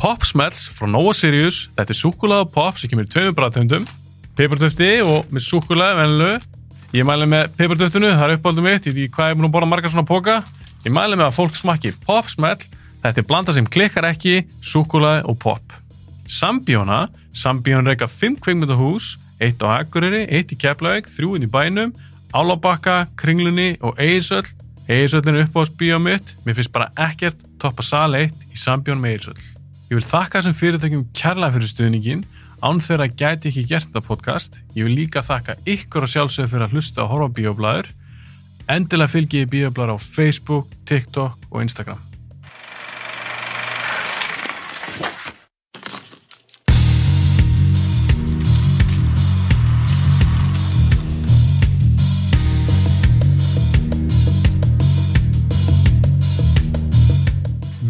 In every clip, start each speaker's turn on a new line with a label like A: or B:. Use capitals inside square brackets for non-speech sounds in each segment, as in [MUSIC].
A: Pop Smells frá Nova Sirius. Þetta er súkulega pop sem kemur í tveimur bræðtöndum. Peppartöfti og með súkulega venlu. Ég mæli með peppartöftinu, það er uppáldum mitt. Veit ekki hvað ég er búin að borða margar svona póka. Ég mæli með að fólk smakki Pop Smell. Þetta er blanda sem klikkar ekki, súkulega og pop. Sambíóna. Sambíón reyka 5 kveikmyndahús. Eitt á Akureyri, eitt í Keflavík, þrjúinn í bænum, Álabakka, Kringlunni og Eirsöll. Eirsöllin er uppáhaldsbíó mitt. Mér finnst bara ekkert toppa sal 1 í Sambjón með Eirsöll. Ég vil þakka þessum fyrirtökjum kærlega fyrir stuðningin, án þeirra gæti ekki gert þetta podcast. Ég vil líka þakka ykkur og sjálfsögur fyrir að hlusta og horfa á bíoblæður. Endilega fylgi ég bíoblæður á Facebook, TikTok og Instagram.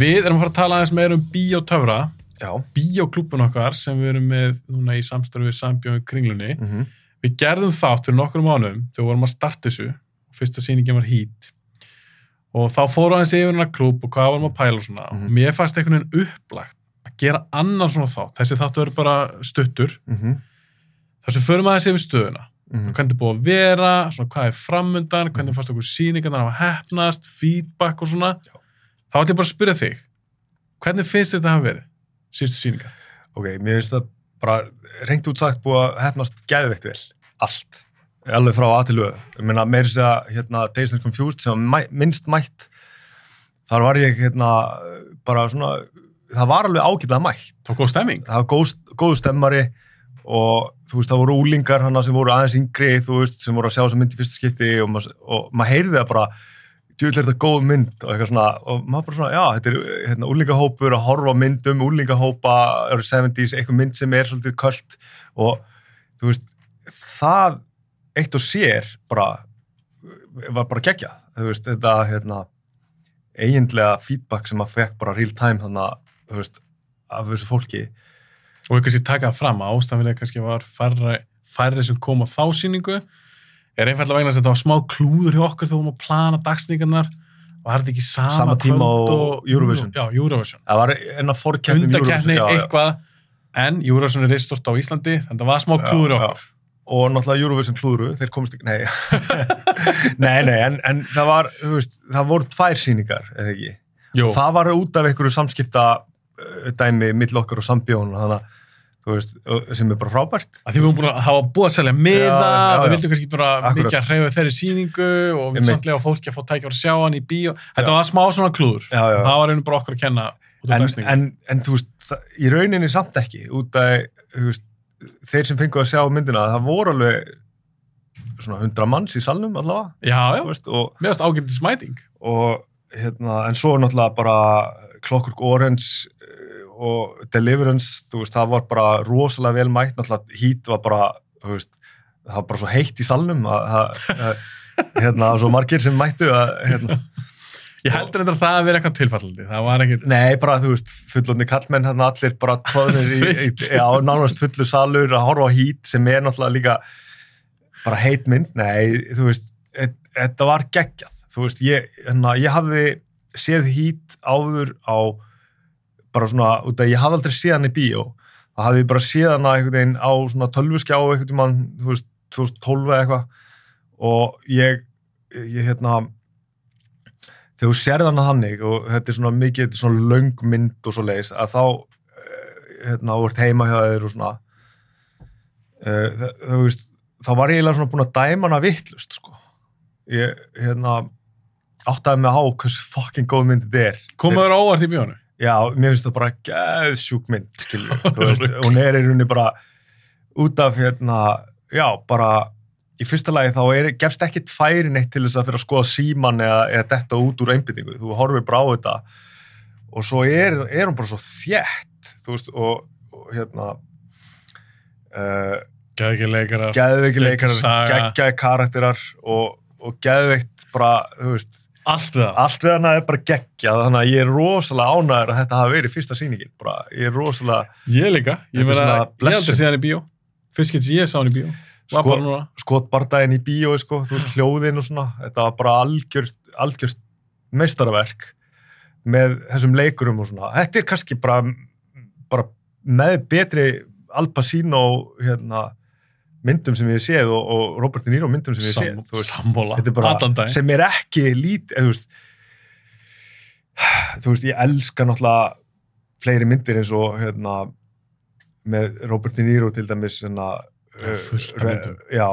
A: Við erum að fara að tala aðeins meira um bíotöfra,
B: Já.
A: bíoklúbun okkar sem við erum með núna í samstarfi við Sambjón Kringlunni.
B: Mm -hmm.
A: Við gerðum þátt fyrir nokkur mánum þegar við vorum að starta þessu og fyrsta sýningin var hít og þá fóru aðeins yfir hennar klúb og hvað varum að pæla og svona
B: Mhm.
A: og mér fannst einhvern veginn upplagt að gera annar svona þátt, þessi þáttu verður bara stuttur
B: Mm -hmm.
A: þar sem förum aðeins yfir stöðuna hvernig þetta er búið að vera, svona hvað er framundan hvernig fannst okkur sýningarnar hafa hefnast feedback og svona
B: Já.
A: Þá ætlum ég bara að spyrja þig hvernig finnst þetta að verið síðustu sýningar?
B: Ok, mér finnst það bara reynd út sagt búið að hefnast gæðveikt vel. Allt. Alveg frá að til lög. Ég meina, meira þess að hérna, Days and Confused sem mæ, minnst mætt, þar var ég hérna bara svona, það var alveg ágætlega mætt.
A: Það var góð stemming?
B: Það var góð, góð stemmari og þú veist, það voru úlingar hana sem voru aðeins yngri, þú veist, sem voru að sjá þessa mynd í fyrsta skipti og, mað, og maður heyrði það bara djúvill er þetta góð mynd og eitthvað svona og maður bara svona, já, þetta er hérna, úlingahópur að horfa myndum, úlingahópa eru 70s, eitthvað mynd sem er svolítið kvöld og þú veist það eitt og sér bara var bara geggjað, þú veist, þetta hérna, eiginlega feedback sem maður fekk bara real time þannig að, þú veist, af þessu fólki.
A: Og við kannski taka það fram að ástæðanlega kannski var færri, færri sem kom á þá sýningu er einfallega vegna að þetta var smá klúður hjá okkur þegar við vorum að plana dagsningarnar og það er þetta ekki sama,
B: Sama tíma og Eurovision.
A: Já, Eurovision.
B: það var enna fórkeppni
A: Undakeppni, eitthvað en Eurovision er reistort á Íslandi þannig að það var smá klúður hjá okkur.
B: og náttúrulega Eurovision klúðru, þeir komist ekki, nei [LAUGHS] nei, nei, en, en það var þú veist, það voru tvær sýningar eða ekki, það var út af einhverju samskipta uh, dæmi mill okkar og sambjón þannig að, veist, sem er bara frábært
A: að því við vorum búin að hafa búið að selja miða, við vildum kannski vera mikið að hreyfa þeirri sýningu og við
B: Einmitt.
A: samtlega fólki að fá tækja að sjá hann í bíó. Þetta var smá svona klúður.
B: já, já.
A: Það var einu bara okkur að kenna
B: En, en, en þú veist, í rauninni samt ekki út af, þeir sem fengu að sjá myndina, það voru alveg svona hundra manns í salnum allavega,
A: Já,
B: veist, og
A: mér varst ágæntið smæting.
B: og hérna, en svo náttúrulega bara Clockwork Orange og Deliverance, þú veist, það var bara rosalega vel mætt, náttúrulega Heat var bara, þú veist, það var bara svo heitt í salnum að, að, að hérna, svo margir sem mættu að, hérna, [LAUGHS]
A: Ég heldur þetta að það að vera eitthvað tilfallandi. Það var ekkit...
B: nei, bara, þú veist, fullotni kallmenn, hérna allir bara tróðnir í, já, nánast fullu salur að horfa á Heat sem er náttúrulega líka bara heit mynd, nei, þú veist, et- þetta var geggjað, þú veist, ég, hérna, ég hafði séð Heat áður á bara svona, út að ég hafði aldrei séð hann í bíó, það hafði ég bara séð hann einhvern veginn á svona tölvuskjá einhvern tímann, þú veist, 2012 eða eitthvað. Og ég, ég hérna þegar þú sérð hann að þannig og þetta er svona mikið, þetta er svona löng mynd og svo leiðis, að þá eh, hérna, þú ert heima hjá þeir og svona uh, þú veist þá var ég eiginlega svona búin að dæma hana vittlust sko. Ég, hérna áttaði mig á hversu fucking góð mynd þetta er.
A: Komaður óvart í bíónu?
B: Já, mér finnst það bara geðsjúk mynd, skiljum, þú [LAUGHS] veist, hún er í rauninni bara út af, hérna, já, bara í fyrsta lagi þá er, gefst ekkit færi neitt til þess að fyrir að skoða síman eða, eða detta út úr einbyttingu, þú horfir bara á þetta og svo er, er hún bara svo þjætt, þú veist, og, og hérna uh,
A: Gæðekki leikarar.
B: geggjaði karakterar og, og geðveikt bara, þú veist,
A: Allt við það.
B: allt við hana er bara geggjað, þannig að ég er rosalega ánæður að þetta hafi verið fyrsta sýningin, bara, ég er rosalega,
A: Ég líka. Ég
B: er
A: meina,
B: svona
A: ég að sé hann í bíó. Fyrst getur ég sá hann í bíó.
B: Sko- skotbardaginn í bíói, sko, þú veist, hljóðin og svona, þetta var bara algjört, algjört meistaraverk með þessum leikurum og svona. Þetta er kannski bara, bara með betri Al Pacino hérna, myndum sem við séð og, og Robert De Niro myndum sem við séð.
A: Sam,
B: veist. Bara, sem er ekki lít, eða, þú veist, þú veist, ég elska náttúrulega fleiri myndir eins og hérna, með Robert De Niro til dæmis hérna,
A: Já, fullt af
B: re-
A: myndum.
B: Já,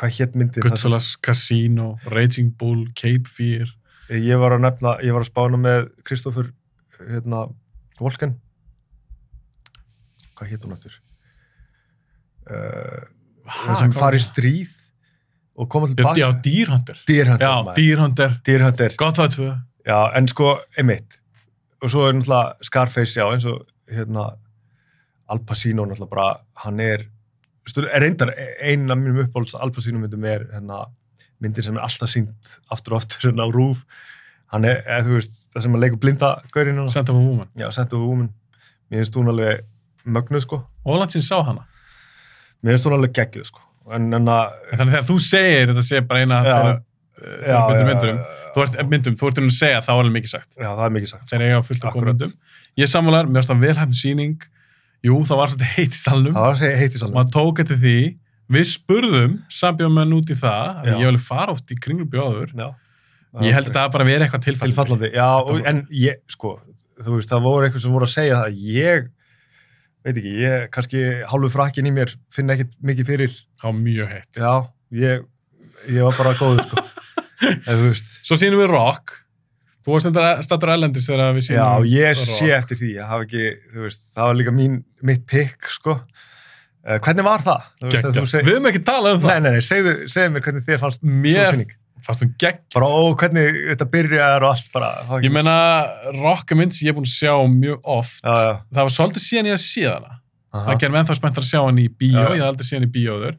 B: hvað hétt myndir?
A: Goodfellas, Casino, Raging Bull, Cape Fear.
B: Ég var að nefna, ég var að spána með Kristoffer hérna, Volken hvað hétt hún aftur?
A: Ha,
B: sem
A: hvað-
B: fari í stríð og koma til
A: Já, já, Dýrhundur.
B: Dýrhundur
A: Já. Dýrhundur.
B: Dýrhundur
A: Gott það tvö.
B: Já, en sko, einmitt. Og svo er náttúrulega Scarface, já, eins og hérna Al Pacino náttúrulega bara, hann er, stur, er reyndar einn af mínum uppáhalds Al Pacino myndum er hérna myndir sem er alltaf sínt aftur og aftur hérna á rúf. Hann er, eða þú veist, það sem að leikur blinda gaurinn hérna.
A: Sent of a Woman.
B: Já, Sent of a Woman. Mér finnst hún alveg mögnuð, sko.
A: Ólandsinn sá hana.
B: Mér finnst hún alveg geggjuð, sko. En, en að,
A: Þannig þegar þú segir þetta sé bara eina
B: já,
A: þeirra
B: já,
A: myndum, þú ert myndum, þú ert um að segja þá er alveg mikið sagt.
B: já, það er mikið sagt.
A: Þeir eiga fullt af
B: Akkúrat.
A: komendum. Ég sammálar, mér finnst það velhæfn síning. Jú, það var svolítið heitt í salnum.
B: Það var að heitt í salnum.
A: maður tók eftir því við spurðum sambjóðmenn út í það að ég vil fara oft í kringlum bjóður
B: Já.
A: ég held að það bara verið eitthvað tilfall
B: tilfallandi, já,
A: var-
B: en ég, sko, þú veist, það voru eitthvað sem voru að segja það, ég, veit ekki, ég, kannski hálfu frakkin í mér finna ekkit mikið fyrir,
A: það var mjög heitt.
B: Já, ég, ég var bara góður, sko, [LAUGHS]
A: svo sínum við rock. Þú varst þetta statur ellendis þegar við
B: já,
A: sínum
B: ég
A: rock.
B: sé eftir því, ekki, veist, það var líka mín, mitt pick, sko, uh, hvernig var það? Veist,
A: við höfum ekki talað um
B: Nei,
A: það.
B: Nei, nei, segðu, segðu mér hvernig þér fannst
A: Mér-. Fast hún gegn
B: Bara, ó, hvernig þetta byrjar og allt bara.
A: ég meina rock mynd sem ég er búin að sjá mjög oft
B: Já, já.
A: það var svolítið síðan ég að sé hana
B: aha.
A: það gerir með ennþá spenntar að sjá hann í bíó
B: Já.
A: ég hef aldrei sé hann í bíóður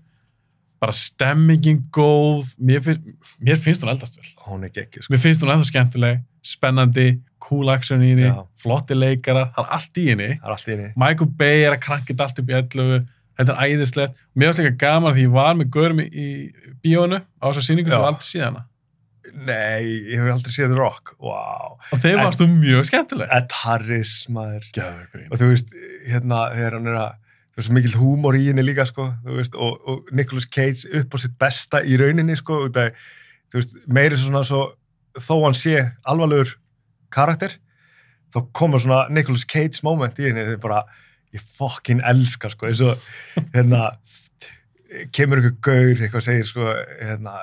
A: bara stemmingin góð mér, finn, mér finnst hún eldast vel
B: Hún er geggið, sko.
A: mér finnst hún ennþá skemmtileg spennandi, cool action í henni flotti leikarar, það er allt í henni. Michael Bay er að krankið allt upp í 11 þetta er æðislegt mér finnst líka gaman því ég var með görum í, bíónu á þessar sýningu sem aldrei síðana
B: Nei, ég hef aldrei séð The Rock. Wow.
A: og þeim
B: En-
A: varst þú mjög skemmtileg
B: Ed Harris, maður.
A: Gæðveikur
B: Og þú veist, hérna, þegar hann er að, þú veist, mikill húmor í henni líka, sko, þú veist, og, og Nicolas Cage upp á sitt besta í rauninni, sko, af, þú veist, meiri svona svo, þó hann sé alvarlegur karakter, þá koma svona Nicolas Cage moment í henni, bara, ég fokkin elska, sko, eins og, hérna, kemur einhver gaur, eitthvað segir, sko, hérna,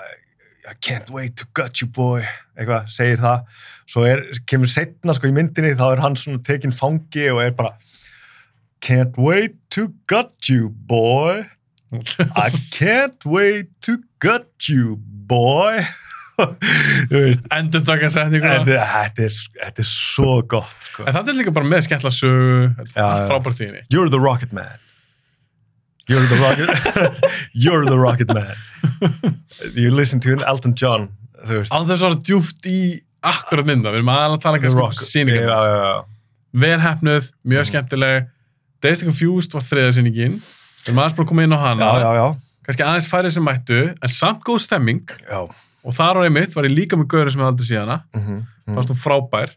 B: I can't wait to gut you boy, eitthvað, segir það, svo er, kemur setna, sko, í myndinni, þá er hann svona tekinn fangi og er bara, can't wait to gut you boy, [LAUGHS] I can't wait to gut you boy,
A: endur taka setningu en
B: þetta er, er svo gott, sko.
A: þetta er líka bara með skemmtilega sögu þetta er
B: Já,
A: allt
B: já.
A: frábært í henni
B: You're the rocket man. You're the rocket, [LAUGHS] you're the rocket man. You listen to an Elton John,
A: á þess að vera djúft í akkurat mynda við erum aðalega að tala kannski um
B: Rock. Já,
A: sýningum
B: já, já.
A: vel hefnuð, mjög
B: Mhm.
A: skemmtileg Dazed and Confused var þriða sýningin við erum aðeins bara að koma inn á hana
B: Já, já, já.
A: kannski aðeins færið sem mættu en samt góð stemming
B: Já.
A: Og þar á einmitt var ég líka með gauri sem ég aldrei síðana
B: Mm -hmm.
A: fannst hún frábær.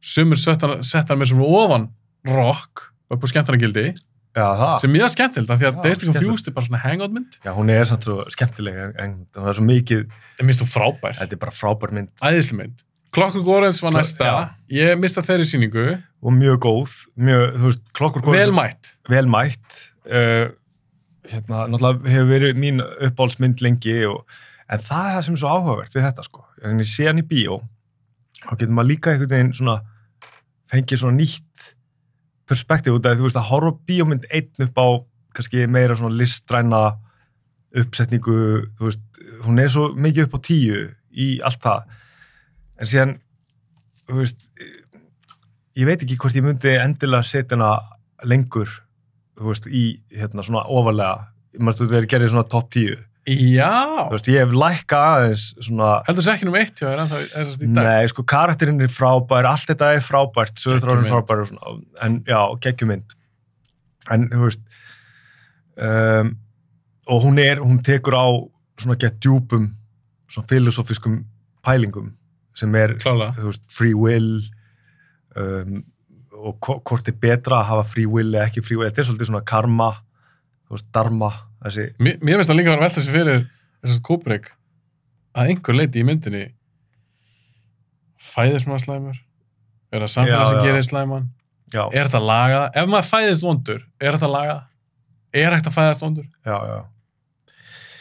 A: Sumur sett hann með sem ofan rock upp á skemmtarnagildi sem mjög skemmtilegt af því að and
B: skemmtilegt.
A: Confused er bara svona hangout mynd.
B: Já, hún er samt svo skemmtileg, en, það er svo mikið,
A: en minnst hún frábær,
B: þetta er bara frábær mynd.
A: Æðislega mynd. Clockwork Orange var næsta.
B: já.
A: ég mista þeirri sýningu,
B: og mjög góð, mjög, þú veist, klokkur
A: vel mætt.
B: Vel mætt. Uh, hérna, náttúrulega hefur verið mín uppáhaldsmynd lengi, og, en það er það sem er svo áhugavert við þetta, sko. En ég sé hann í bíó, þá getur maður líka einhvern veginn svona, fengið svona nýtt perspektíf út af, því, þú veist, að horfa bíómynd einn upp á kannski meira svona listræna uppsetningu, þú veist, hún er svo mikið upp á tíu í allt það. En síðan, þú veist, ég veit ekki hvort ég myndi endilega setja hana lengur þú veist, í hérna svona ofalega, maður stu þegar ég gerði svona top 10,
A: Já,
B: þú veist, ég hef lækka aðeins svona
A: heldur þessi ekki nummer eitt hjá þér en það er þess að dag.
B: Nei, sko, karakterinn er frábær, allt þetta er frábært, sögurþráðurinn er frábær og svona, en já, geggjumynd. En, þú veist, um, og hún er, hún tekur á svona gett djúpum, svona filosófiskum pælingum, sem er,
A: Klálega.
B: þú veist, free will, um, og hvo- hvort er betra að hafa free will eða ekki free will, þetta er svolítið svona karma, þú veist, dharma, þessi,
A: Mér, mér finnst það líka að vera velta sér fyrir þessast Kubrick að einhver leiti í myndinni fæðist maður slæmur? Er það samfélag sem gerir slæman?
B: Já,
A: er þetta lagað, ef maður fæðist vondur er þetta lagað, er að fæðast vondur?
B: Já, já.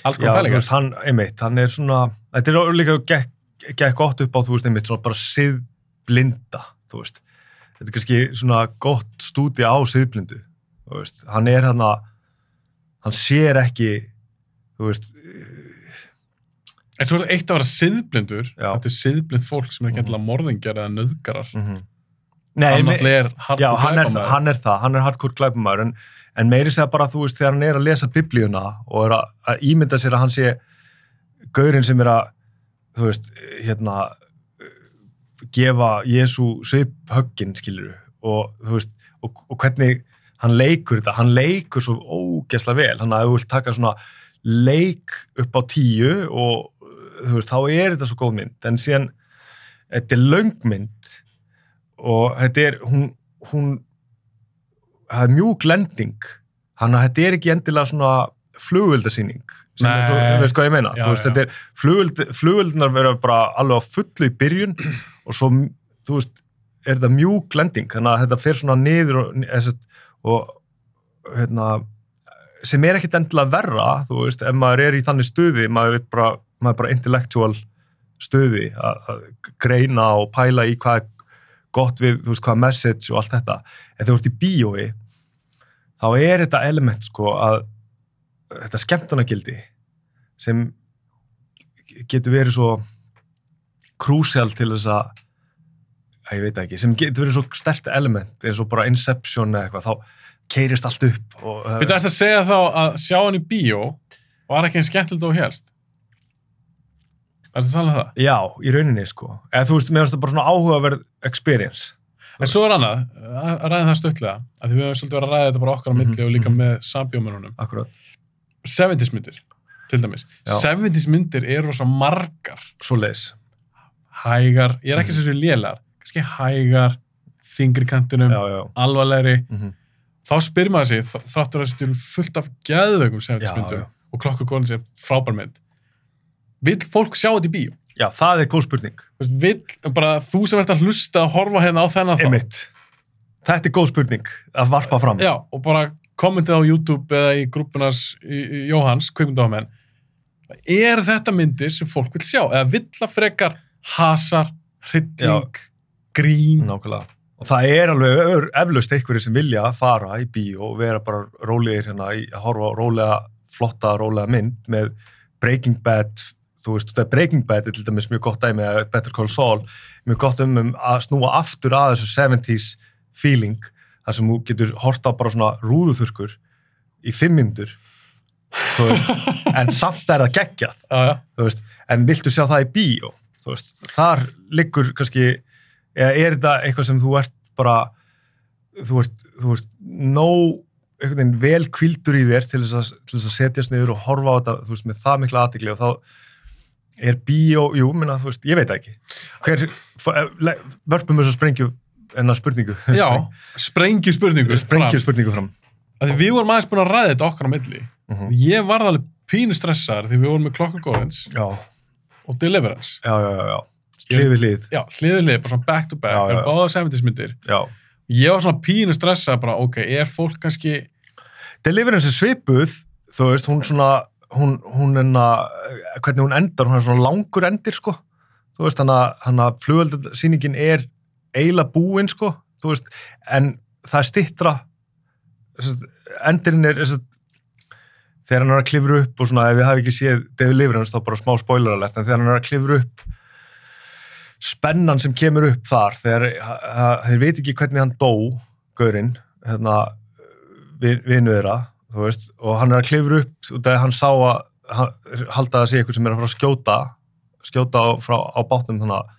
A: alls konar pælingar.
B: hann, einmitt, hann er svona, þetta er líka gekk, gekk gott upp á, þú veist, einmitt, svona bara siðblinda, þú veist. Þetta er kannski svona gott stúdi á siðblindu, þú veist. Hann er hann að, hann sér ekki, þú veist,
A: en svo er það eitt að vera siðblindur
B: Já.
A: þetta er siðblind fólk sem er ekki
B: Mhm.
A: endilega morðingjar eða nöðgarar
B: mm -hmm. Nei,
A: hann náttúrulega er hardcore
B: já, hann er, það, hann er hardcore glæpumæður, en, en meiri segja bara, þú veist, þegar hann er að lesa biblíuna og er að, að ímynda sér að hann sé gaurinn sem er að, þú veist, hérna, gefa Jésu sveiphöggin, skilur og þú veist, og, og hvernig hann leikur þetta, hann leikur svo ógesla vel, hann að þú vilt taka svona leik upp á tíu og þú veist, þá er þetta svo góð mynd, en síðan þetta er löngmynd og þetta er, hún, hún það er mjúk lending. Hann að þetta er ekki endilega svona flugvöldasýning sem er svo,
A: Nei.
B: veist hvað ég meina?
A: Já,
B: þú veist,
A: já.
B: þetta er, flugvöld, flugvöldunar vera bara alveg á fullu í byrjun og svo, þú veist, er þetta mjúk lending, þannig að þetta fer svona niður og, og hérna sem er ekkit endilega verra, þú veist, ef maður er í þannig stuði, maður er bara, maður er bara intellectual stuði að, greina og pæla í hvað gott við, þú veist, hvað message og allt þetta. En þegar þú ert í bíói, þá er þetta element, sko, að þetta skemmtunagildi sem getur verið svo krúsjál til þess að að ég veit ekki, sem getur verið svo stert element eins og bara Inception eða eitthvað, þá keirist allt upp og
A: Við ætlum að segja þá að sjá hann í bíó var ekki eins skemmtilegt og helst Er þetta talað um það?
B: já, í rauninni sko eða þú veist, mér finnst það bara svona áhugaverð experience
A: En svo er annað, að ræða það stuttlega að því við höfum svolítið verið að ræða þetta bara okkar á milli
B: Mhm,
A: og líka
B: mhm.
A: með sambjómanunum
B: akkurat,
A: 70s myndir, til dæmis
B: Já.
A: 70s myndir eru svo margar
B: svo leis
A: hægar, ég er ekki
B: Mhm.
A: sem sér lélar kannski hægar, þingri kantinum alvarlegri,
B: mm -hmm.
A: þá spyr maður sig þ- þráttur að eru fullt af geðveikum 70s
B: Já,
A: myndum
B: já.
A: og klokkur góðan sér frábær mynd. Vill fólk sjá þetta í bíó?
B: já, það er góð spurning.
A: Vill bara þú sem ert að hlusta að horfa hérna á þennan þá
B: þetta er góð spurning að varpa fram.
A: Já, og bara kommentið á YouTube eða í grúpunars Jóhanns, kveikmyndahamenn er þetta myndir sem fólk vil sjá eða vill að frekar hasar, hrylling, grín.
B: Nákvæmlega. Og það er alveg eflaust einhverju sem vilja fara í bíó og vera bara rólegir hérna að horfa á rólega flotta, rólega mynd með Breaking Bad þú veist, þetta er Breaking Bad er til dæmis mjög gott dæmi eða Better Call Saul mjög gott um, um að snúa aftur að þessu 70s feeling þar sem þú getur horta bara svona rúðuþurkur í fimm myndur þú veist, [LAUGHS] en samt er það geggjað
A: já,
B: þú veist, en viltu sjá það í bíó? Þú veist, þar liggur kannski, eða er þetta eitthvað sem þú ert bara þú ert, þú ert nóg einhvern veginn vel kvildur í þér til þess, að, til þess að setjast niður og horfa á þetta þú veist, með það mikla aðtikli og þá er bíó, jú, minna, þú veist, ég veit ekki. Hver, le- vörpum þessu sprengju enna spurningu. [LAUGHS]
A: Já sprengju spurningu
B: sprengju spurningu fram.
A: Að við vorum aðeins búin að ræða þetta okkar á milli.
B: Uh -huh.
A: ég varð alveg pínu stressaðar því við vorum með
B: já,
A: og Deliverance.
B: Já, já, já, já hlið.
A: Já, hliðið hlið, bara svona back to back
B: Já, já,
A: báða 70s myndir.
B: Já.
A: Ég var svona pínu stressaðar bara, ok, er fólk kannski
B: Deliverance er svipuð, þú veist, hún svona, hún, hún enna, hvernig hún endar, hún er svona langur endir, sko. Þú veist, hann að, flugöldasýningin er eiginlega búin, sko, þú veist, en það er stittra, endirinn er, þess að, þegar hann er að klifra upp og svona, ef við hafi ekki séð David Deliverance, þá bara smá spoiler alert, en þegar hann er að klifra upp spennan sem kemur upp þar þegar þeir veit ekki hvernig hann dó gaurinn, hérna vin- vinu þeirra, þú veist og hann er að klifra upp og þegar hann sá að hann, halda að sé eitthvað sem er að fara að skjóta skjóta á, frá, á bátnum þannig að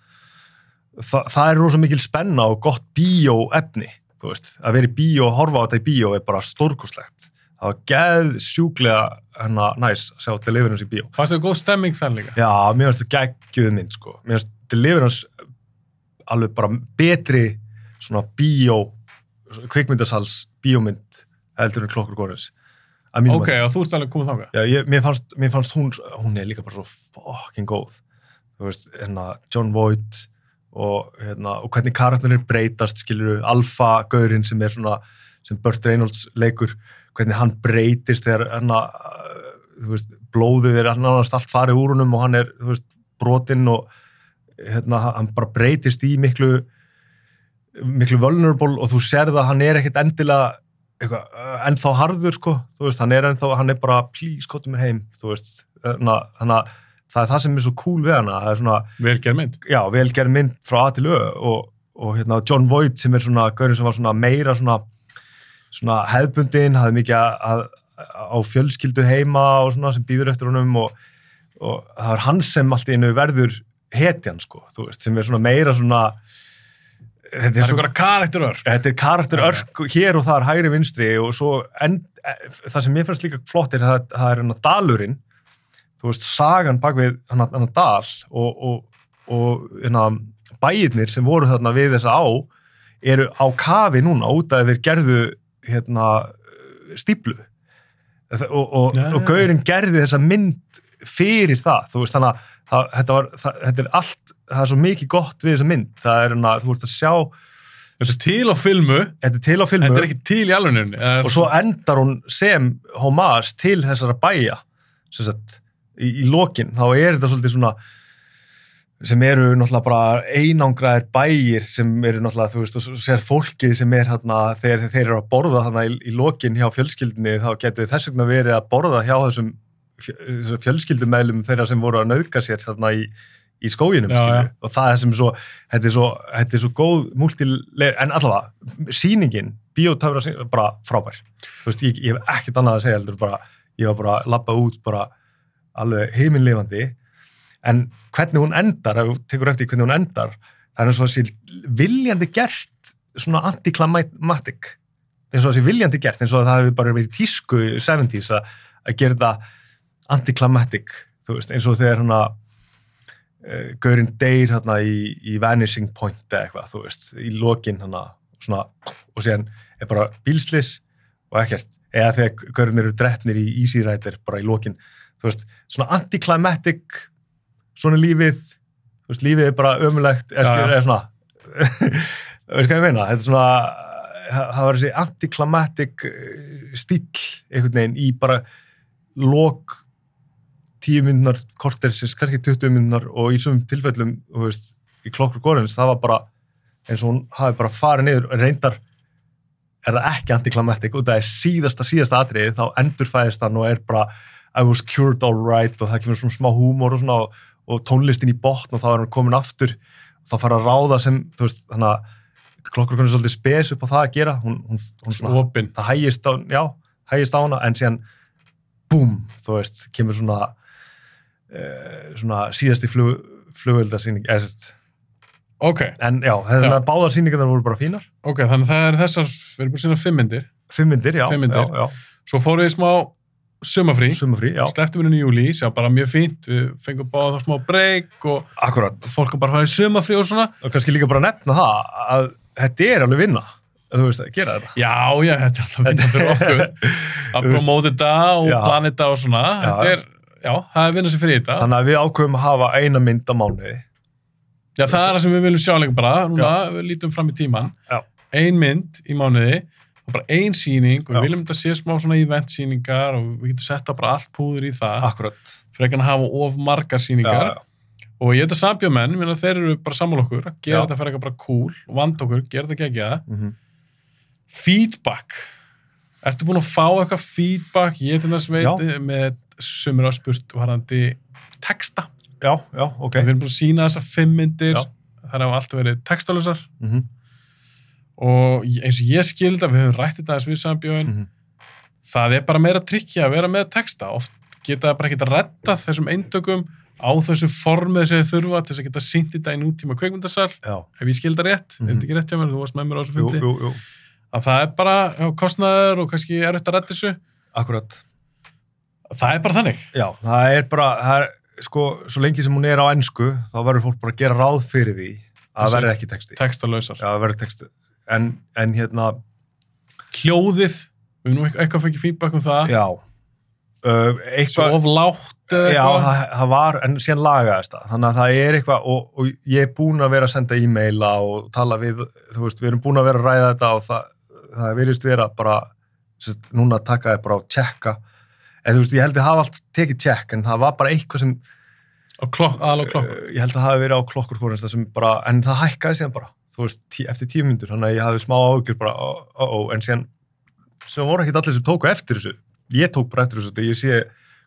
B: Þa, það er rosa mikil spenna og gott bíóefni, þú veist, að vera í bíó og horfa á þetta í bíó er bara stórkoslegt það var geð sjúklega hérna næs að sjá Deliverance í bíó
A: Fannst þau góð stemming þar líka?
B: Já, mér finnst það geggjuð mynd sko. mér finnst Deliverance alveg bara betri svona bíó kvikmyndasals bíómynd heldur en klokkur góðins
A: Ok, og þú ert alveg komið þáka.
B: Já, ég, mér, fannst, mér fannst hún hún er líka bara svo fucking góð þú veist, hérna John Voight og, hérna, og hvernig karakterinir breytast skilur alfa gaurinn sem er svona sem Burt Reynolds leikur hvernig hann breytist þegar hérna, þú veist, blóðið er hann annars allt farið úr honum og hann er þú veist, brotinn og hérna, hann bara breytist í miklu miklu vulnerable og þú serð að hann er ekkit endilega eitthvað, uh, ennþá harður sko, þú veist, hann er ennþá, hann er bara please, kóttu mér heim, þú veist þannig að- þannig að það er það sem er svo cool við hana, það er svona,
A: Velgerð mynd.
B: já, velgerð mynd frá A til Ö og, og hérna John Voight sem er svona, gaurinn sem var svona meira svona, svona hefbundin, hafði mikið að, að, á fjölskyldu heima og svona sem býður eftir honum og, og það er hann sem allt í einu verður hetjan sko, þú veist, sem er svona meira svona þetta
A: Það er einhverja karakterör.
B: þetta er karakter
A: Já, já.
B: örk hér og þar hægri vinstri og svo en, það sem mér finnst líka flott er að það er hann að dalurinn þú veist, sagan bak við hann að dal og, og, og hérna, bæirnir sem voru þarna við þessa á eru á kafi núna út að þeir gerðu hérna, stíplu og, og, gaurinn gerði þessa mynd fyrir það, þú veist, þannig að það, þetta, var, það, þetta er allt, það er svo mikið gott við þessa mynd, það er hérna, þú veist að sjá
A: Þetta er til á filmu,
B: þetta er til á filmu.
A: Þetta er ekki til í alvegninni.
B: og svo endar hún sem homage til þessara bæja sagt, í, í lokin. Þá er þetta svolítið svona sem eru náttúrulega bara einangraðir bæjir sem eru náttúrulega, þú veist, og sér fólkið sem er hérna, þegar þeir eru að borða þarna í, í lokin hjá fjölskyldinni, þá getur þess vegna verið að borða hjá þessum fjölskyldumælum þeirra sem voru að nauðga sér hérna í, í skóginum,
A: Já, já.
B: og það er sem svo, þetta er svo, þetta er svo góð múltileg, en allavega, sýningin, bíótöfra, bara frábær, veist, ég, ég hef ekkert annað að segja heldur, bara, ég var bara að labba út bara alveg heiminlifandi, en hvernig hún endar, ef þú tekur eftir hvernig hún endar, það er eins og þessi viljandi gert svona antiklimatik eins og þessi viljandi gert, eins og það hefur bara verið tísku í 70s að, gera þetta antiklimatik, þú veist, eins og þegar hana uh, Gaurin deyr hérna í, í Vanishing Point eða eitthvað, þú veist, í lokin hana, svona, og síðan er bara bílslis og ekkert eða þegar Gaurin eru drefnir í Easy Rider bara í lokin, þú veist, svona antiklimatik svona lífið þú veist, lífið er bara ömulegt eða,
A: já.
B: eða svona [LAUGHS] veist hvað ég meina, þetta er svona það var þessi antiklimatik stíl einhvern veginn í bara lok tíu myndunar kortersins, kannski 20 myndunar og í svum tilfellum, þú veist í klokkur góðins, það var bara eins og hún hafi bara farið niður, reyndar er það ekki antiklimatik og það er síðasta, síðasta atriði, þá endurfæðist hann og er bara I was cured all right og það kemur svona smá húmor og svona og, og tónlistin í botn og þá er hann komin aftur þá fara að ráða sem, þú veist, þannig að klokkur konur svolítið spes upp á það að gera hún, hún, hún svona,
A: opinn.
B: það hægist á, já, hægist á hana en síðan, búm, þú veist, kemur svona svona síðasti flug, flugöldarsýning, eða sérst
A: Ok,
B: en já, það
A: Já.
B: er báðar sýningar voru bara fínar,
A: ok, þannig að það er þessar, við erum búin að sína fimm myndir.
B: fimm myndir, já,
A: Fimm myndir.
B: já, já,
A: Svo fóruð við smá sumafrí, sleftum við henni í júli, sjá bara mjög fínt, við fengum báða þá smá breyk og
B: akkurat.
A: fólk bara að í sumafrí og svona.
B: og kannski líka bara nefna það að þetta er alveg vinna, að þú veist að gera þetta.
A: Já, já, þetta er alltaf vinna fyrir okkur. [LAUGHS] Að promóta þetta og plana þetta og svona. Þetta er, já, það er vinna sér fyrir þetta.
B: þannig að við ákveðum að hafa eina mynd á mánuði
A: Já, það er það sem við viljum sjá lengur bara, núna, við lítum fram í tíman.
B: Já.
A: Ein mynd í mánuði, og bara ein sýning, og
B: Já.
A: við viljum þetta sé smá svona eventsýningar og við getum sett bara allt púður í það,
B: akkurat
A: frekar en að hafa of margar sýningar.
B: já,
A: Og ég þetta sambjómenn, þeir eru bara sammála okkur, gera
B: Já.
A: þetta fyrir eitthvað bara cool, og vanda okkur, gera þetta gegja.
B: mhm.
A: Feedback. Ertu búin að fá eitthvað feedback, ég til þess veit,
B: Já.
A: með sumur áspurt varandi texta.
B: já, já, ok.
A: Við erum búin að sína þessar fimm myndir, þær hafa alltaf verið textalusar
B: Mhm,
A: og ég- eins og ég skildi að við höfum rætt þetta aðeins við sambjóin,
B: mhm.
A: það er bara meira trikki að vera með texta, oft geta það bara ekkert að redda þessum eintökum á þessu formið sem þið þurfa til þess að geta sýnt þetta í nútíma kveikmyndasal ef ég skildi það rétt,
B: Mhm.
A: er þetta ekki rétt hjá mér, þú varst með mér á þessu fundi.
B: jú, jú,
A: að það er bara kostnaður og kannski erfitt að redda þessu.
B: Akkurat.
A: Það er bara þannig
B: Já, það er bara, það er, sko, svo lengi sem hún er á ennsku, þá verður fólk bara að gera ráð fyrir því að það verður ekki texti.
A: textalausar,
B: Já, það verður texti. En, en hérna,
A: hljóðið við erum nú eitthvað, fengið feedback um það
B: já, uh,
A: svo
B: eitthvað,
A: of lágt eða
B: já,
A: eitthvað
B: það, það var, en síðan lagaðist það. Þannig að það er eitthvað, og, og ég er búin að vera að senda e-maila og tala við, þú veist, við erum búin að vera að ræða þetta og það, það virðist vera bara, núna taka þér bara á tjekka. En þú veist, ég held að hafa allt tekið tjekk, en það var bara eitthvað sem,
A: á klokk, klokk.
B: Uh, ég held að það hafi verið á klokkur bara, en það hækkaði síðan bara veist, tí, eftir tíu myndur, þannig að ég hafi smá ágjur bara, ó, ó, ó, en síðan sem voru ekkit allir sem tóku eftir þessu. Ég tók bara eftir þessu, þegar ég sé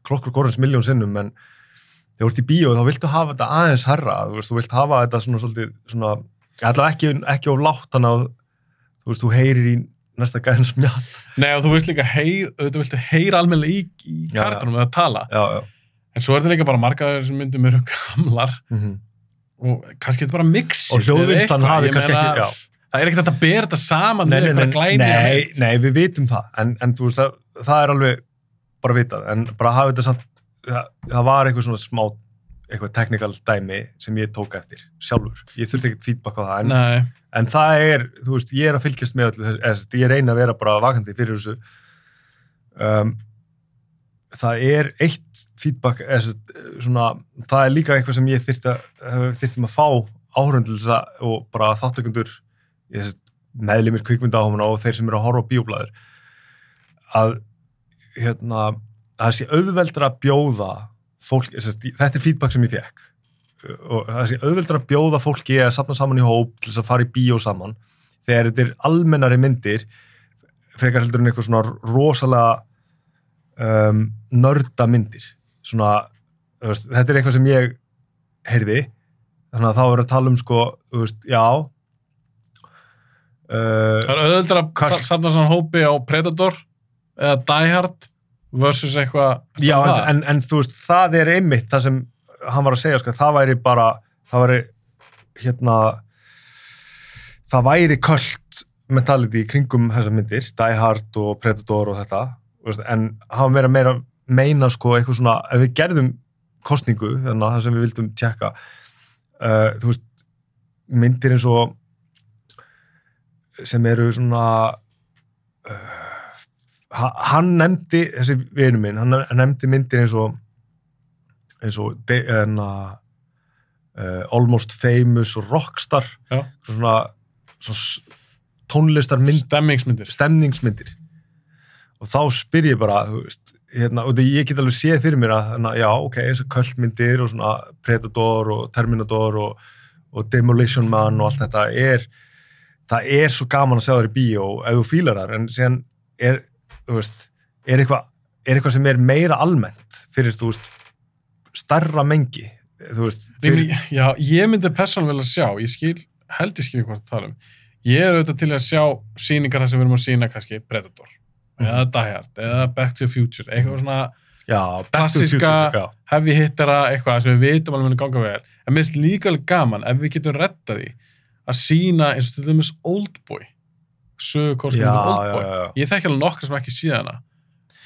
B: klokkur hvort miljón sinnum, en þegar þú ert í bíó, þá viltu hafa þetta aðeins herra þú veist, þú vilt hafa þetta svona svolítið svona, allavega ekki, ekki of látt þannig að, þú veist, þú heyrir í næsta gæðin smjall.
A: Nei, og þú vilt líka heyr, auðvitað viltu heyra almennilega í, í kartunum eða tala.
B: Já, já,
A: en svo er þetta líka bara marga þessum myndum eru gamlar
B: mm
A: og kannski þetta bara mix
B: Og hljóðvinnslan hafi kannski ekki- já.
A: það er ekkert að bera þetta saman
B: nei,
A: með eitthvað glæni
B: nei, nei, við vitum það. En, en þú veist, það, það er alveg bara vitað, en bara hafa þetta samt það, það var eitthvað svona smá eitthvað technical dæmi sem ég tók eftir sjálfur, ég þurfti ekkert feedback á það en,
A: nei,
B: en það er, þú veist, ég er að fylgjast með öllu, sagt, ég reyna að vera bara vakandi fyrir þessu. Um, það er eitt feedback eða, sem sagt, svona, það er líka eitthvað sem ég þyrfti að, þyrfti að fá áhörundilsa og bara þáttökundur meðlimir kvikmyndaáhumuna og þeir sem eru að horfa á bíóblæður að hérna, að það sé auðveldra að bjóða fólk, þetta er feedback sem ég fekk og það sé auðveldra að bjóða fólki að safna saman í hóp til þess að fara í bíó saman þegar þetta er almennari myndir frekar heldur en eitthvað svona rosalega um, nörda myndir. Svona, veist, þetta er eitthvað sem ég heyrði þannig að þá er að tala um sko, þú veist, já
A: það
B: uh,
A: er auðvitað að satna svona hópi á Predator eða Die Hard versus eitthvað
B: já, en, en, en þú veist, það er einmitt það sem hann var að segja, sko, það væri bara það væri hérna það væri köld mentality kringum þessar myndir Die Hard og Predator og þetta veist, en hann verið meira meina sko eitthvað svona, ef við gerðum kostningu, þannig að það sem við vildum tjekka uh, þú veist myndir eins og sem eru svona uh, hann nefndi þessi vinu minn, hann nefndi myndir eins og eins og de, enna, uh, Almost Famous og Rockstar.
A: Já.
B: svona, svona tónlistarmynd
A: stemmingsmyndir
B: stemningsmyndir. og þá spyr ég bara þú veist, hérna, og það ég get alveg séð fyrir mér að hérna, já, ok, eins og kvöldmyndir og svona Predator og Terminator og, og Demolition Man og allt þetta er það er svo gaman að sjá þær í bíó ef þú fílar þar, en síðan er veist, er eitthvað er eitthvað sem er meira almennt fyrir, þú veist, starra mengi veist, fyrir,
A: men, já, ég myndi persónulega vilja sjá ég skil, held ég skil hvort það tala um. Ég er auðvitað til að sjá sýningar þar sem við erum að sýna kannski Predator
B: Mhm.
A: eða Die Hard, eða Back to the Future eitthvað svona
B: já,
A: klassíska-
B: Future,
A: heavy hittara eitthvað sem við vitum alveg muni ganga vel. En minnst líka alveg gaman ef við getum rettað því að sína eins og til dæmis Oldboy sögu
B: já,
A: kostningum
B: já,
A: Oldboy ég þekki alveg nokkra sem ekki síðana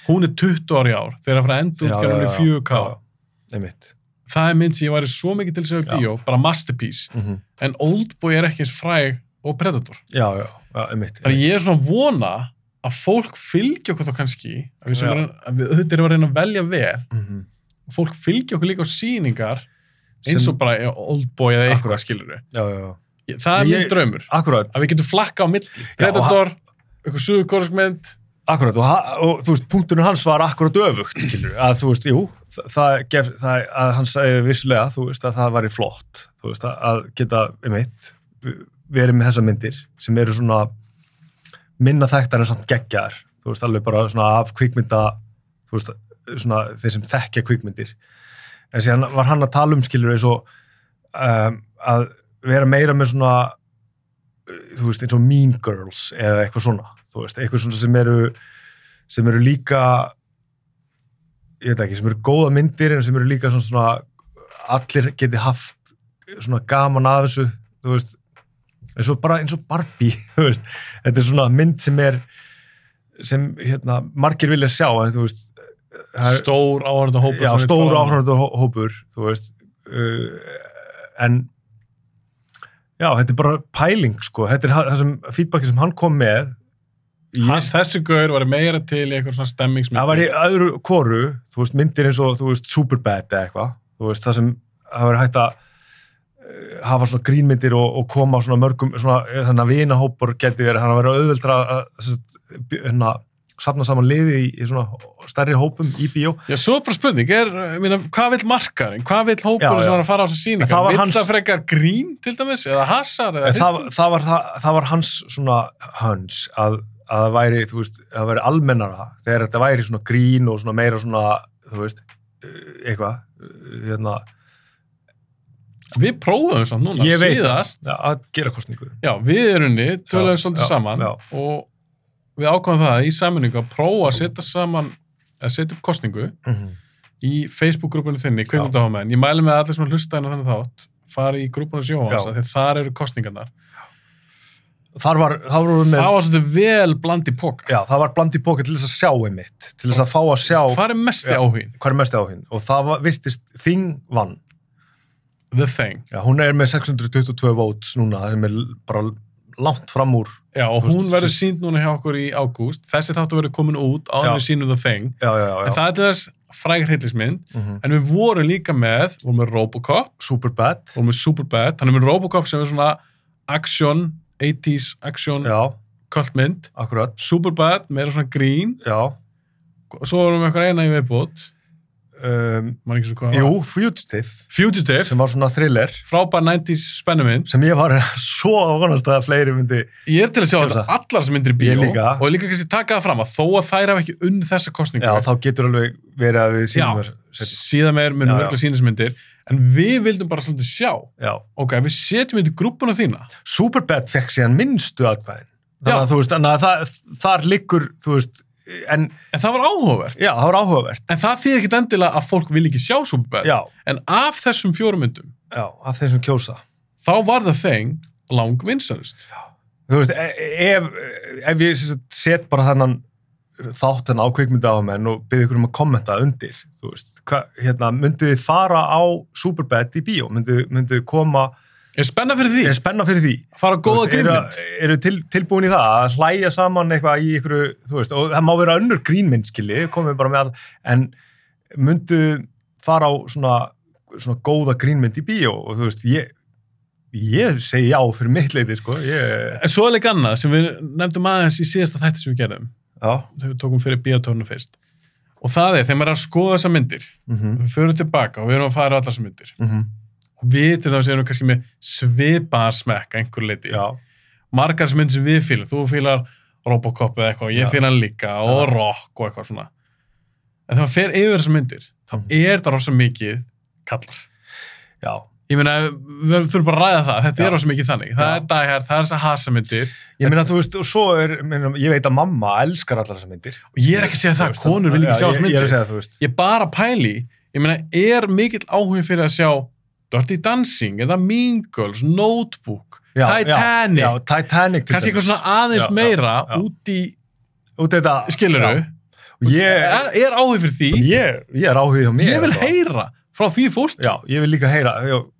A: hún er 20 ári ár þegar að fara að enda útgjörðunni
B: já,
A: 4K
B: já, einmitt.
A: Það er mynd sem ég væri svo mikið til segja
B: Já.
A: bíó bara masterpiece,
B: mm
A: en Oldboy er ekki eins fræg og Predator.
B: Já, já, já, einmitt
A: þannig ég er svona vona að fólk fylgja okkur þá kannski að við, sem erum, að við auðvitað erum að reyna að velja vel.
B: Mm -hmm.
A: og fólk fylgja okkur líka á sýningar eins
B: Sem-
A: og bara Oldboy eða eitthvað skilur við
B: já, já, já.
A: Það er minn draumur,
B: Akkurat,
A: að við getum flakka á milli. Predator, eitthvað suðukorskmynd
B: akkurat og, og þú veist, punkturinn hans var akkurat öfugt, skilur, að þú veist, jú það, gef, það að hann sagði vissulega, þú veist, að það væri flott. Þú veist, að- geta, um eitt verið með þessa myndir sem eru svona minna þekktar en samt geggjar, þú veist, alveg bara svona af kvikmynda, þú veist svona þeir sem þekkja kvikmyndir. En síðan var hann að tala um skilur eins og um, að vera meira með svona uh, þú veist, eins og Mean Girls eða eitthvað svona, þú veist, eitthvað svona sem eru sem eru líka ég veit ekki, sem eru góða myndir en sem eru líka svona, svona allir geti haft svona gaman að þessu, þú veist eins og bara eins og Barbie [LAUGHS] þú veist, þetta er svona mynd sem er sem hérna margir vilja sjá, en þú veist það er-
A: Stór áhörnda hópur.
B: já,
A: fara-
B: áhrifandi hópur þú veist uh, en já, þetta er bara pæling sko, þetta er það sem feedbacki sem hann kom með
A: Hann,
B: ég,
A: þessi gaur var meira til eitthvað svona stemmingsmynd.
B: það var í öðru koru þú veist, myndir eins og, þú veist, Superbad eða eitthvað, þú veist, það sem það var hægt að uh, hafa svona grínmyndir og, og koma á svona mörgum svona, eh, þannig að vinahópur geti verið. Hann að vera auðveldra að sagt, by- hérna, safna saman liði í, í svona stærri hópum í bíó
A: Já, svo bara spurning, er, meina, hvað vill markarinn? Hvað vill
B: Já,
A: hópurinn
B: já.
A: sem var að fara á þessu
B: En
A: síningar?
B: það
A: Vill
B: hans-
A: það frekar grín til dæmis? Eða hasar? Eða
B: það, það, var, það, var hans svona höns að, að það væri, þú veist, að það væri almennara þegar þetta væri svona grín og svona meira svona, þú veist, uh, eitthvað, uh, hérna,
A: Við prófum samt núna,
B: ég veit
A: síðast.
B: það, að gera kostningu.
A: Já, við erum niður, töluðum
B: Já,
A: svolítið
B: já,
A: saman
B: já.
A: og við ákvæmum það í sammenningu að prófa að setja saman, að setja upp kostningu
B: Mm -hmm.
A: í Facebook-grúpunni þinni, kveikmyndahámaðin. Ég mæli með allir sem hlusta inn á þennan þátt, fari í grúpunni því að þar eru kostningarnar.
B: Þar var, þar með,
A: Það var svolítið vel bland í póka.
B: já, það var bland í póka til þess að sjá einmitt, til þess að fá að sjá
A: Hvað er mesti
B: Já.
A: áhugin?
B: hvað er mest á hinn og það var, virtist Þing vann.
A: The Thing.
B: Já, hún er með 622 votes núna, það er bara langt fram úr,
A: Já, og
B: Þú veist,
A: hún verður
B: sí-
A: sínd núna hjá okkur í ágúst. Þessi þáttu verður komin út á henni sínum
B: já, já,
A: En það er til þess fræg hryllismynd.
B: Mm
A: En við vorum líka með, vorum með Robocop,
B: Superbad,
A: vorum með Superbad. Þannig með Robocop sem er svona action, 80s action
B: akkurat,
A: Superbad, meira svona grín.
B: já,
A: Svo vorum við eitthvað eina í viðbútt.
B: Um, Jú. Fugitive,
A: Fugitive,
B: sem var svona thriller,
A: frábær 90s spennumynd.
B: sem ég var [LAUGHS] svo vonast að fleiri myndi,
A: Ég er til að sjá þetta allar sem myndir í bíó
B: líka.
A: og líka kannski taka það fram að þó að þær hafa ekki unn þessa kostningu
B: já, þá getur alveg verið að við sínum
A: Já,
B: seinna.
A: síðan meir munum
B: Já, já.
A: verðilega sínismyndir en við vildum bara svolítið sjá
B: Já,
A: ok, við setjum þetta í grúppuna þína
B: Superbad fekk síðan minnstu aðkvæðin,
A: Já.
B: þannig að þú veist, að það, þar liggur, þú veist, en,
A: en það var áhugavert.
B: Já, það var áhugavert,
A: en það þýðir ekkit endilega að fólk vil ekki sjá Superbad.
B: Já,
A: en af þessum fjórum myndum
B: já, af þeim sem kjósa.
A: þá var það þeng lang vinsanust
B: Þú veist, e- ef, ef ég set bara þennan þátt hennar á kvikmynda á menn og byrði ykkur um að kommenta undir, þú veist, hva, hérna, myndið þið fara á Superbad í bíó, myndið þið koma,
A: er spenna fyrir því,
B: er spenna fyrir því,
A: að fara góða
B: eru,
A: grínmynd?
B: eru til, tilbúin í það að hlæja saman eitthvað í ykkur, þú veist, og það má vera önnur grínmynd, skilji, komið bara með all, en myndu fara á svona, svona góða grínmynd í bíó og þú veist, ég, ég segi já fyrir mitt leiti, sko, ég,
A: en svo er líka annað sem við nefndum aðeins í síðasta þætti sem við gerðum.
B: Já,
A: þegar við tókum fyrir bíotórnu fyrst. Og það er, þegar maður er að skoða þessar myndir.
B: Mhm,
A: við og við að myndir
B: mhm,
A: og við til þess erum kannski með svipaða smekk að einhver leiti
B: já,
A: margar sem myndir sem við fýlum, þú fýlar Robocop eða eitthvað, ég fýla hann líka og
B: Já.
A: rock og eitthvað svona. En þegar maður fer yfir þessar myndir þá
B: Mhm.
A: er það rosa mikið kallar.
B: Já,
A: ég meina, við þurfum bara að ræða það þetta
B: Já.
A: er rosa mikið þannig, það er dæhær það er þessar hasamyndir
B: ég meina, þú veist, og svo er, meina, ég veit að mamma elskar allar þessar myndir.
A: og ég er ekki að segja það, konur vil ekki
B: já,
A: sjá
B: ég-
A: þessar
B: Ég er að
A: myndir.
B: segja, þú veist,
A: ég bara pæli, ég meina, er mikill áhugi fyrir að sjá Dirty Dancing eða Mean Girls, Notebook
B: já,
A: Titanic,
B: já, já, Titanic,
A: kannski eitthvað svona aðeins meira
B: já.
A: út í,
B: út þetta,
A: skiluru
B: ég,
A: er, er áhugi fyrir því.
B: Ég, ég er áhugið á mér.
A: ég vil heyra frá því fólk
B: Já, ég vil líka heyra,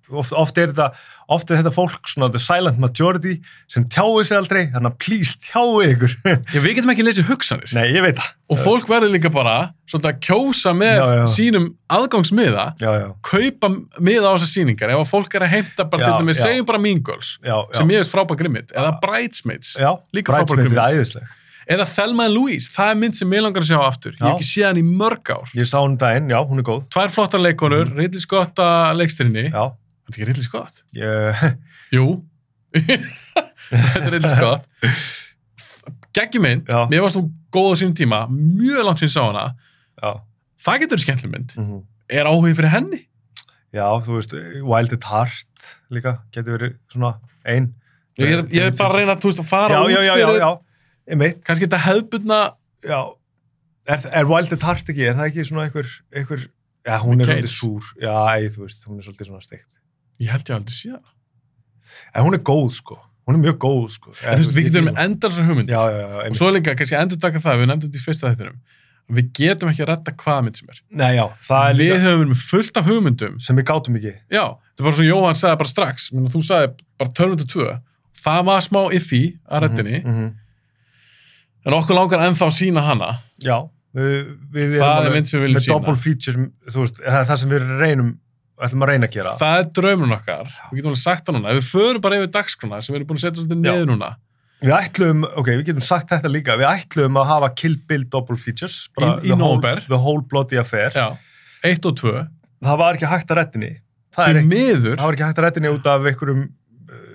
B: oft, oft er þetta, oft er þetta fólk svona the silent majority sem tjáir sig aldrei, þannig að please tjáu ykkur. [LAUGHS]
A: ég, við getum ekki lesið hugsanir
B: Nei, ég veit það.
A: og fólk verður líka bara svolítið að kjósa með
B: Já, já.
A: sínum aðgangsmiða
B: Já, já,
A: kaupa miða á þessar sýningar ef að fólk er að heimta bara
B: Já,
A: til dæmis
B: já.
A: segjum bara Mean Girls
B: já, já.
A: sem ég veist frábæk grimmit eða Bridesmaids
B: Já,
A: líka
B: er
A: grimmit. eða Thelma and Louise, það er mynd sem ég langar að sjá aftur ég
B: Já.
A: hef ekki séð hann í mörg ár
B: Ég sá hún daginn, já, hún er góð.
A: tvær flottar leikonur, mm. Ridley Scott að leikstýrinni,
B: Já,
A: þetta er ekki Ridley Scott
B: ég, [LAUGHS]
A: jú [LAUGHS] þetta er Ridley Scott geggjum mynd,
B: Já.
A: mér varst hún góð á sínum tíma, mjög langt síðan sá hana
B: já.
A: það getur skemmtileg mynd,
B: mhm.
A: er áhugin fyrir henni
B: Já, þú veist, Wild at Heart líka, getur verið svona ein.
A: Ég er, ég er bara að reyna þú veist, að fara
B: Já,
A: út
B: já, já, já,
A: fyrir
B: já, einmitt,
A: kannski þetta hefðbundna
B: já. Er, er Wild at Heart ekki, er það ekki svona einhver, einhver, já, hún er svolítið súr, já, ei, þú veist, hún er svolítið svona steikt.
A: Ég held ég aldrei síðan
B: En hún er góð, sko, hún er mjög góð, sko.
A: en þú veist, við getum með endar svo hugmynd
B: Já, já, já,
A: og svo líka kannski endur taka það, við nefndum þetta í fyrsta þettinum við getum ekki að redda hvaða mynd sem er.
B: Nei, já, það er
A: við
B: líka
A: höfum verið fullt af hugmyndum.
B: Sem við gátum ekki.
A: já, þetta er bara svo Jóhann sagði bara strax. Menna, þú sagði bara Terminator 2 það var smá iffy að
B: Mhm, mhm.
A: en okkur langar ennþá að sína hana.
B: Já, við, við
A: Það er mynd sem við viljum
B: með
A: sýna.
B: double feature, þú veist, það er það sem við reynum, ætlum að reyna að gera.
A: það er draumurinn okkar, við getum alveg sagt það núna við förum bara yfir dagskrona sem við erum búin að setja svolítið niður núna
B: Við ætlum, ok, við getum sagt þetta líka, við ætlum að hafa Kill Bill double features. bara
A: í
B: the whole-. The whole bloody affair.
A: já, 1 og 2
B: Það var ekki hægt að rettinni. Það, er
A: til miður
B: það var ekki hægt að rettinni út af einhverjum,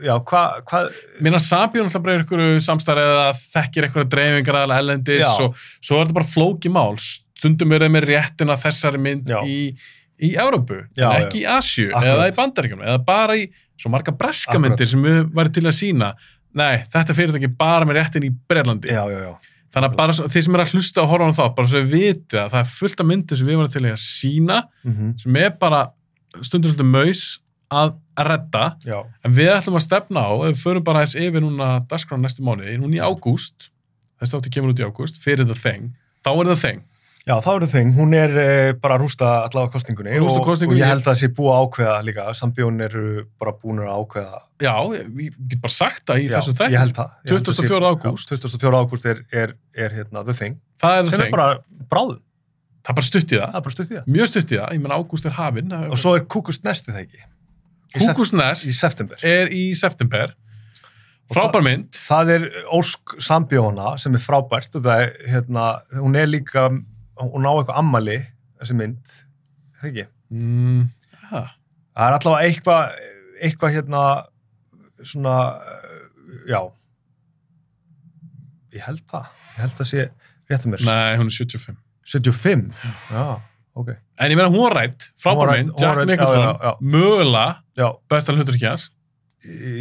B: já, hvað, hva,
A: Minna Sabjón alltaf bara einhverju samstæri eða þekkir einhverja dreifingar eða ellendis
B: Já.
A: og svo er þetta bara flóki mál. Stundum er það með réttina þessari mynd
B: Já.
A: í, í Európu, ekki í Asju eða í Bandaríkjum, eða bara í svo marga myndir sem við væri til að sína. Nei, þetta er fyrirtæki bara með réttin í Breitlandi.
B: já, já, já.
A: Þannig að bara þeir sem er að hlusta og horfa á það, bara svo við viti að það er fullt af myndir sem við varum til að sína,
B: Mm
A: sem er bara stundur svolítið maus að redda En við ætlum að stefna á, ef við förum bara aðeins yfir núna dagskrána næstu mánuði, núna í ágúst, þessi átti kemur út í ágúst, fyrir The Thing, þá er The Thing.
B: Já það verður þing, hún er eh, bara að rústa allavega kosningunni,
A: Rústa
B: og,
A: kosningunni.
B: og ég held að það sé búið að ákveða líka, sambjón eru bara búin að ákveða.
A: Já, ég, get bara sagt það í
B: Já,
A: þessu
B: held það. Ég held að sé-
A: 24. ágúst.
B: Já, 24. ágúst er, er, er hérna The Thing,
A: Það er The
B: sem
A: Thing.
B: er bara bráðum,
A: Það er bara stutt í það.
B: það er bara stutt í það.
A: Mjög stutt í það. Ég menn ágúst er hafinn.
B: Og svo er Kúkust nesti það ekki, í sep-
A: Kúkus Nest
B: í september.
A: er í september.
B: Og
A: Frábær mynd.
B: það er Ósk Sambjóna sem er frábært og það er, hérna, hún er líka hún á eitthvað ammali þessi mynd, það ekki
A: Mm, ja.
B: það er allavega eitthvað eitthvað hérna svona, eh, já ég held það ég held það sé rétt um mér
A: Nei, hún er 75.
B: 75, já, ok
A: En ég meina hún var rætt, frábær mynd, Jack Nicholson,
B: já, já, já.
A: mögulega
B: já,
A: besta hlutur ekki hans.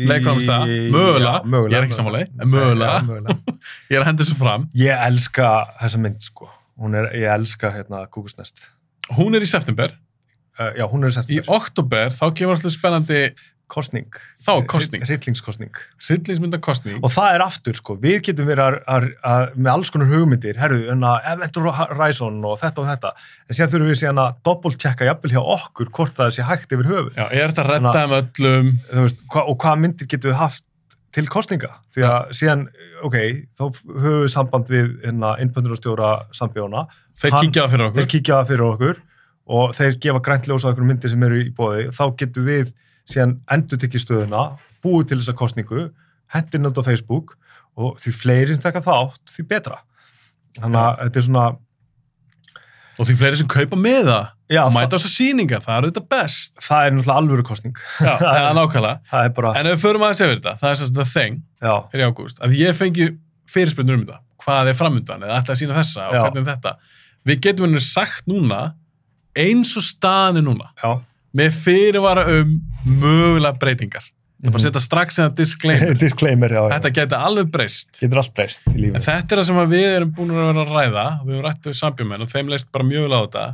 A: Leikframistæða, mögulega. Ég er ekki sammála því, en mögulega.
B: Já, mögulega. [LAUGHS]
A: Ég er að henda þessu fram.
B: ég elska þessa mynd sko er, ég elska hérna Kúkusnest.
A: Hún er í september.
B: uh, já, hún er í
A: Í
B: september
A: oktober þá kemur alltaf spennandi
B: kostning,
A: þá kostning,
B: hryllingskostning
A: hryllingsmynda kostning.
B: og það er aftur sko, við getum verið að, að, að, með alls konar hugmyndir, herru, enna Event Horizon og þetta og þetta. En síðan þurfum við síðan að doppeltjekka jafnvel hjá okkur hvort það sé hægt yfir höfuð.
A: Já, er þetta að redda um öllum?
B: Þú veist, hva, og hvaða myndir getum við haft til kostninga, því að síðan ok, þá höfum við samband við hérna, innböndurastjóra sambjóna
A: Þeir
B: Hann-
A: kíkja það fyrir okkur.
B: kíkja fyrir okkur og þeir gefa grænt ljós á einhverjum myndir sem eru í bóði, þá getum við síðan endur tekið stöðuna, búið til þessa kostningu, hendin út á Facebook og því fleiri sem taka þátt, því betra. Þannig að þetta er svona,
A: Og því fleiri sem kaupa með það, og
B: það,
A: mæta á þessar sýningar, það er auðvitað best.
B: það er náttúrulega alvöru kostning.
A: Já, [LAUGHS] það er nákvæmlega.
B: Það er bara,
A: En ef við förum aðeins yfir þetta, það er svo The Thing,
B: já,
A: er í ágúst, að ég fengi fyrirspurnir um þetta, hvað er framundan, eða ætla að sína þessa og
B: Já.
A: hvernig er þetta. Við getum henni sagt núna, eins og staðan er núna,
B: já,
A: með fyrirvara um mögulega breytingar. Það er bara að setja strax en að disclaimer. [LAUGHS]
B: disclaimer, já, já.
A: Þetta geti alveg breyst.
B: getur allt breyst í
A: En
B: lífið.
A: þetta er það sem við erum búin að vera að ræða. Og við erum rætt við sambjumenn og þeim leist bara mjög vel á þetta.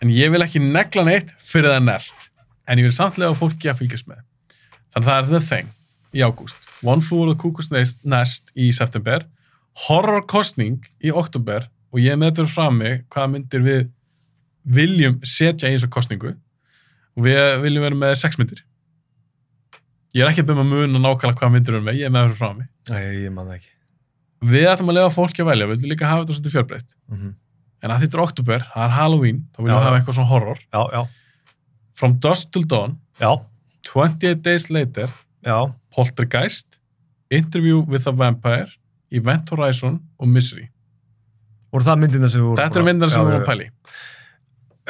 A: En ég vil ekki negla neitt fyrir það nelt. En ég vil samtlega á fólki að fylgjast með. Þannig að það er The Thing í ágúst. One Flew Over the Cuckoo's Nest, Nest í september. Horror Kostning í oktober og ég meður fram mig hvaða myndir við viljum setja í þessu kostningu og við viljum vera með sex myndir ég er ekki að byrja að muna nákvæmlega hvaða myndir við erum með, ég er meður fram mig
B: Nei, ég man það ekki.
A: við ætlum að lefa fólki að velja, við viljum líka hafa þetta svolítið fjörbreytt.
B: Mm
A: En að þetta er oktober, það er Halloween, þá viljum við hafa eitthvað svona horror.
B: Já, já,
A: From Dusk Till Dawn,
B: já,
A: 28 Days Later,
B: já,
A: Poltergeist, Interview with a Vampire, Event Horizon og Misery.
B: voru það myndina sem við vorum
A: Þetta er myndar sem við vorum að pæli.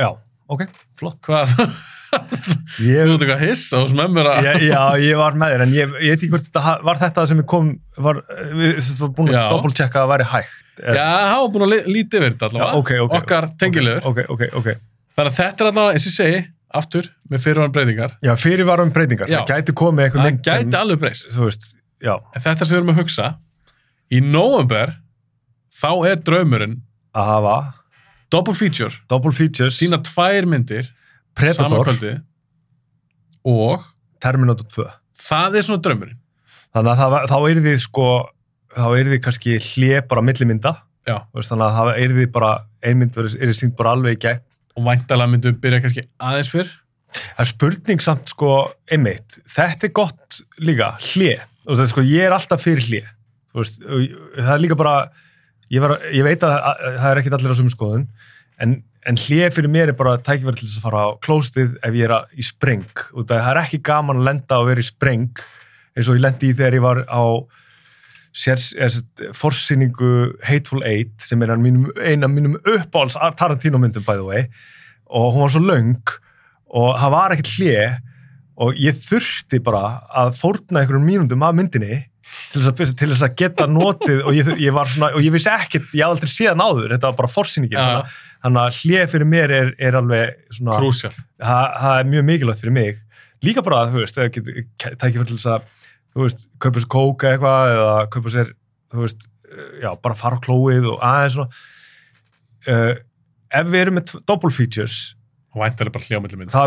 B: Já, ok, flott.
A: Hvað? [LAUGHS]
B: Ég,
A: Þú ert eitthvað hissa og smemmur að...
B: Já, já, ég var með þér, en ég, ég veit ekki hvort þetta var þetta sem við kom, var, við sem var búin að doppeltjekka að það væri hægt. Er-
A: Já, hann var búin að þetta
B: já,
A: allavega.
B: ok, ok.
A: Okkar tengilegur.
B: Ok, ok, ok.
A: Þannig að þetta er allavega, eins og ég segi, aftur, með fyrirvæðan breytingar
B: Já, fyrirvarum breytingar,
A: Já.
B: það gæti komið einhver
A: það
B: mynd
A: gæti alveg breyst
B: þú veist, já,
A: en þetta sem við erum að hugsa í november þá er draumurinn
B: að hafa
A: double feature,
B: double features,
A: sína tvær myndir
B: Predator,
A: og
B: Terminator 2
A: það er svona draumurinn.
B: Þannig að þá er því sko þá er því kannski hlje bara millimynda þannig að það er því bara einmynd er því sínt bara alveg í gegn.
A: Og væntalega myndum byrja kannski aðeins fyrr.
B: Það er spurning samt sko einmitt, þetta er gott líka er sko ég er alltaf fyrir ég- það er líka bara ég, var, ég veit að, að, að það er ekkit allir á sömu skoðun en, en hlje fyrir mér er bara tækifæri til þess að fara á klóstið ef ég er að, í spreng og það er ekki gaman að lenda og vera í spreng eins og ég lendi í þegar ég var á sérs, forsýningu Hateful Eight sem er ein af mínum, uppáhalds Tarantino myndum by the way og hún var svo löng og það var ekkert hlje og ég þurfti bara að fórna einhverjum mínúndum af myndinni til þess að, til þess að geta notið og ég, ég var svona, og ég vissi ekkert ég hafði aldrei séð náður, þetta var bara forsýningin
A: Já.
B: Þannig, að- að hlje fyrir mér er, er alveg svona,
A: krúsjál.
B: Það, er mjög mikilvægt fyrir mig. Líka bara, þú veist, það getur tækið fyrir þess að, þú veist, kaupa sér kóka eitthvað eða kaupa sér þú veist, já, bara fara á klóið og aðeins svona. Uh, ef við erum með double features það er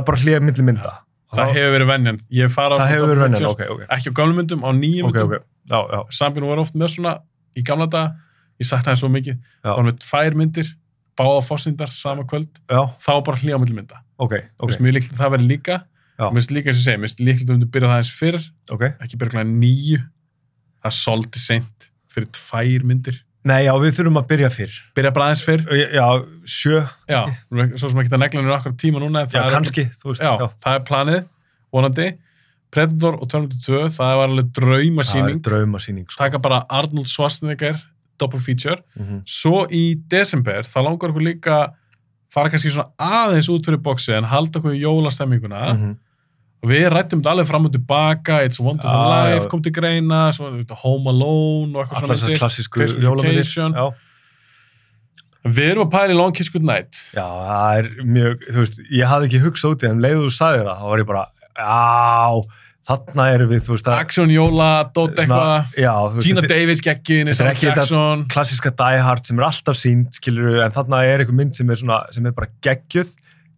B: bara hlið milli mynda.
A: Það hefur verið venjan, ég fara á
B: það
A: svona
B: hefur verið
A: double features,
B: ok, ok.
A: Ekki á gamlu myndum, á nýjum
B: ok,
A: myndum.
B: ok, já, já,
A: sambinu var oft með svona í gamla dag ég saknaði svo mikið, þá var með tvær myndir báða fórsýndar sama kvöld
B: já,
A: þá bara hljómiðli mynda.
B: Ok,
A: okay.
B: ok,
A: mjög líklegt að það verið líka.
B: Já.
A: mér finnst líka og ég segi, mér finnst líklegt að við myndum byrja það eins fyrr
B: ok.
A: ekki byrja klæða nýju það er svolítið seint fyrir tvær myndir.
B: Nei, já, við þurfum að byrja fyrr.
A: Byrja bara aðeins fyrr.
B: Já, sjö,
A: já, svo sem að negla nýra okkur tíma núna
B: já,
A: það er-
B: kannski þú veist,
A: já, það er planið, vonandi. Predator og Terminator 2 það var alveg
B: það er
A: draumasýning
B: draumasýning sko.
A: taka bara Arnold Schwarzenegger double feature,
B: Mhm.
A: svo í desember þá langar okkur líka fara kannski svona aðeins út fyrir bóksi en halda okkur í jólastemminguna
B: Mhm.
A: og við rættum þetta alveg fram og tilbaka It's a Wonderful
B: Ah, já.
A: Life kom til greina svo, þú veit, Home Alone og eitthvað svona
B: klassísku já,
A: við erum að pæla í Long Kiss Goodnight
B: Já, það er mjög, þú veist, ég hafði ekki hugsað út í það, um leiðu þú sagði það, þá var ég bara, já, þarna erum við, þú veist, að,
A: Action Jóla, Dótt eitthvað. Gina Davis geggin,
B: þetta-
A: Jackson.
B: klassíska Die Hard sem er alltaf sínt, skilur en þarna er einhver mynd sem er svona, sem er bara geggjuð,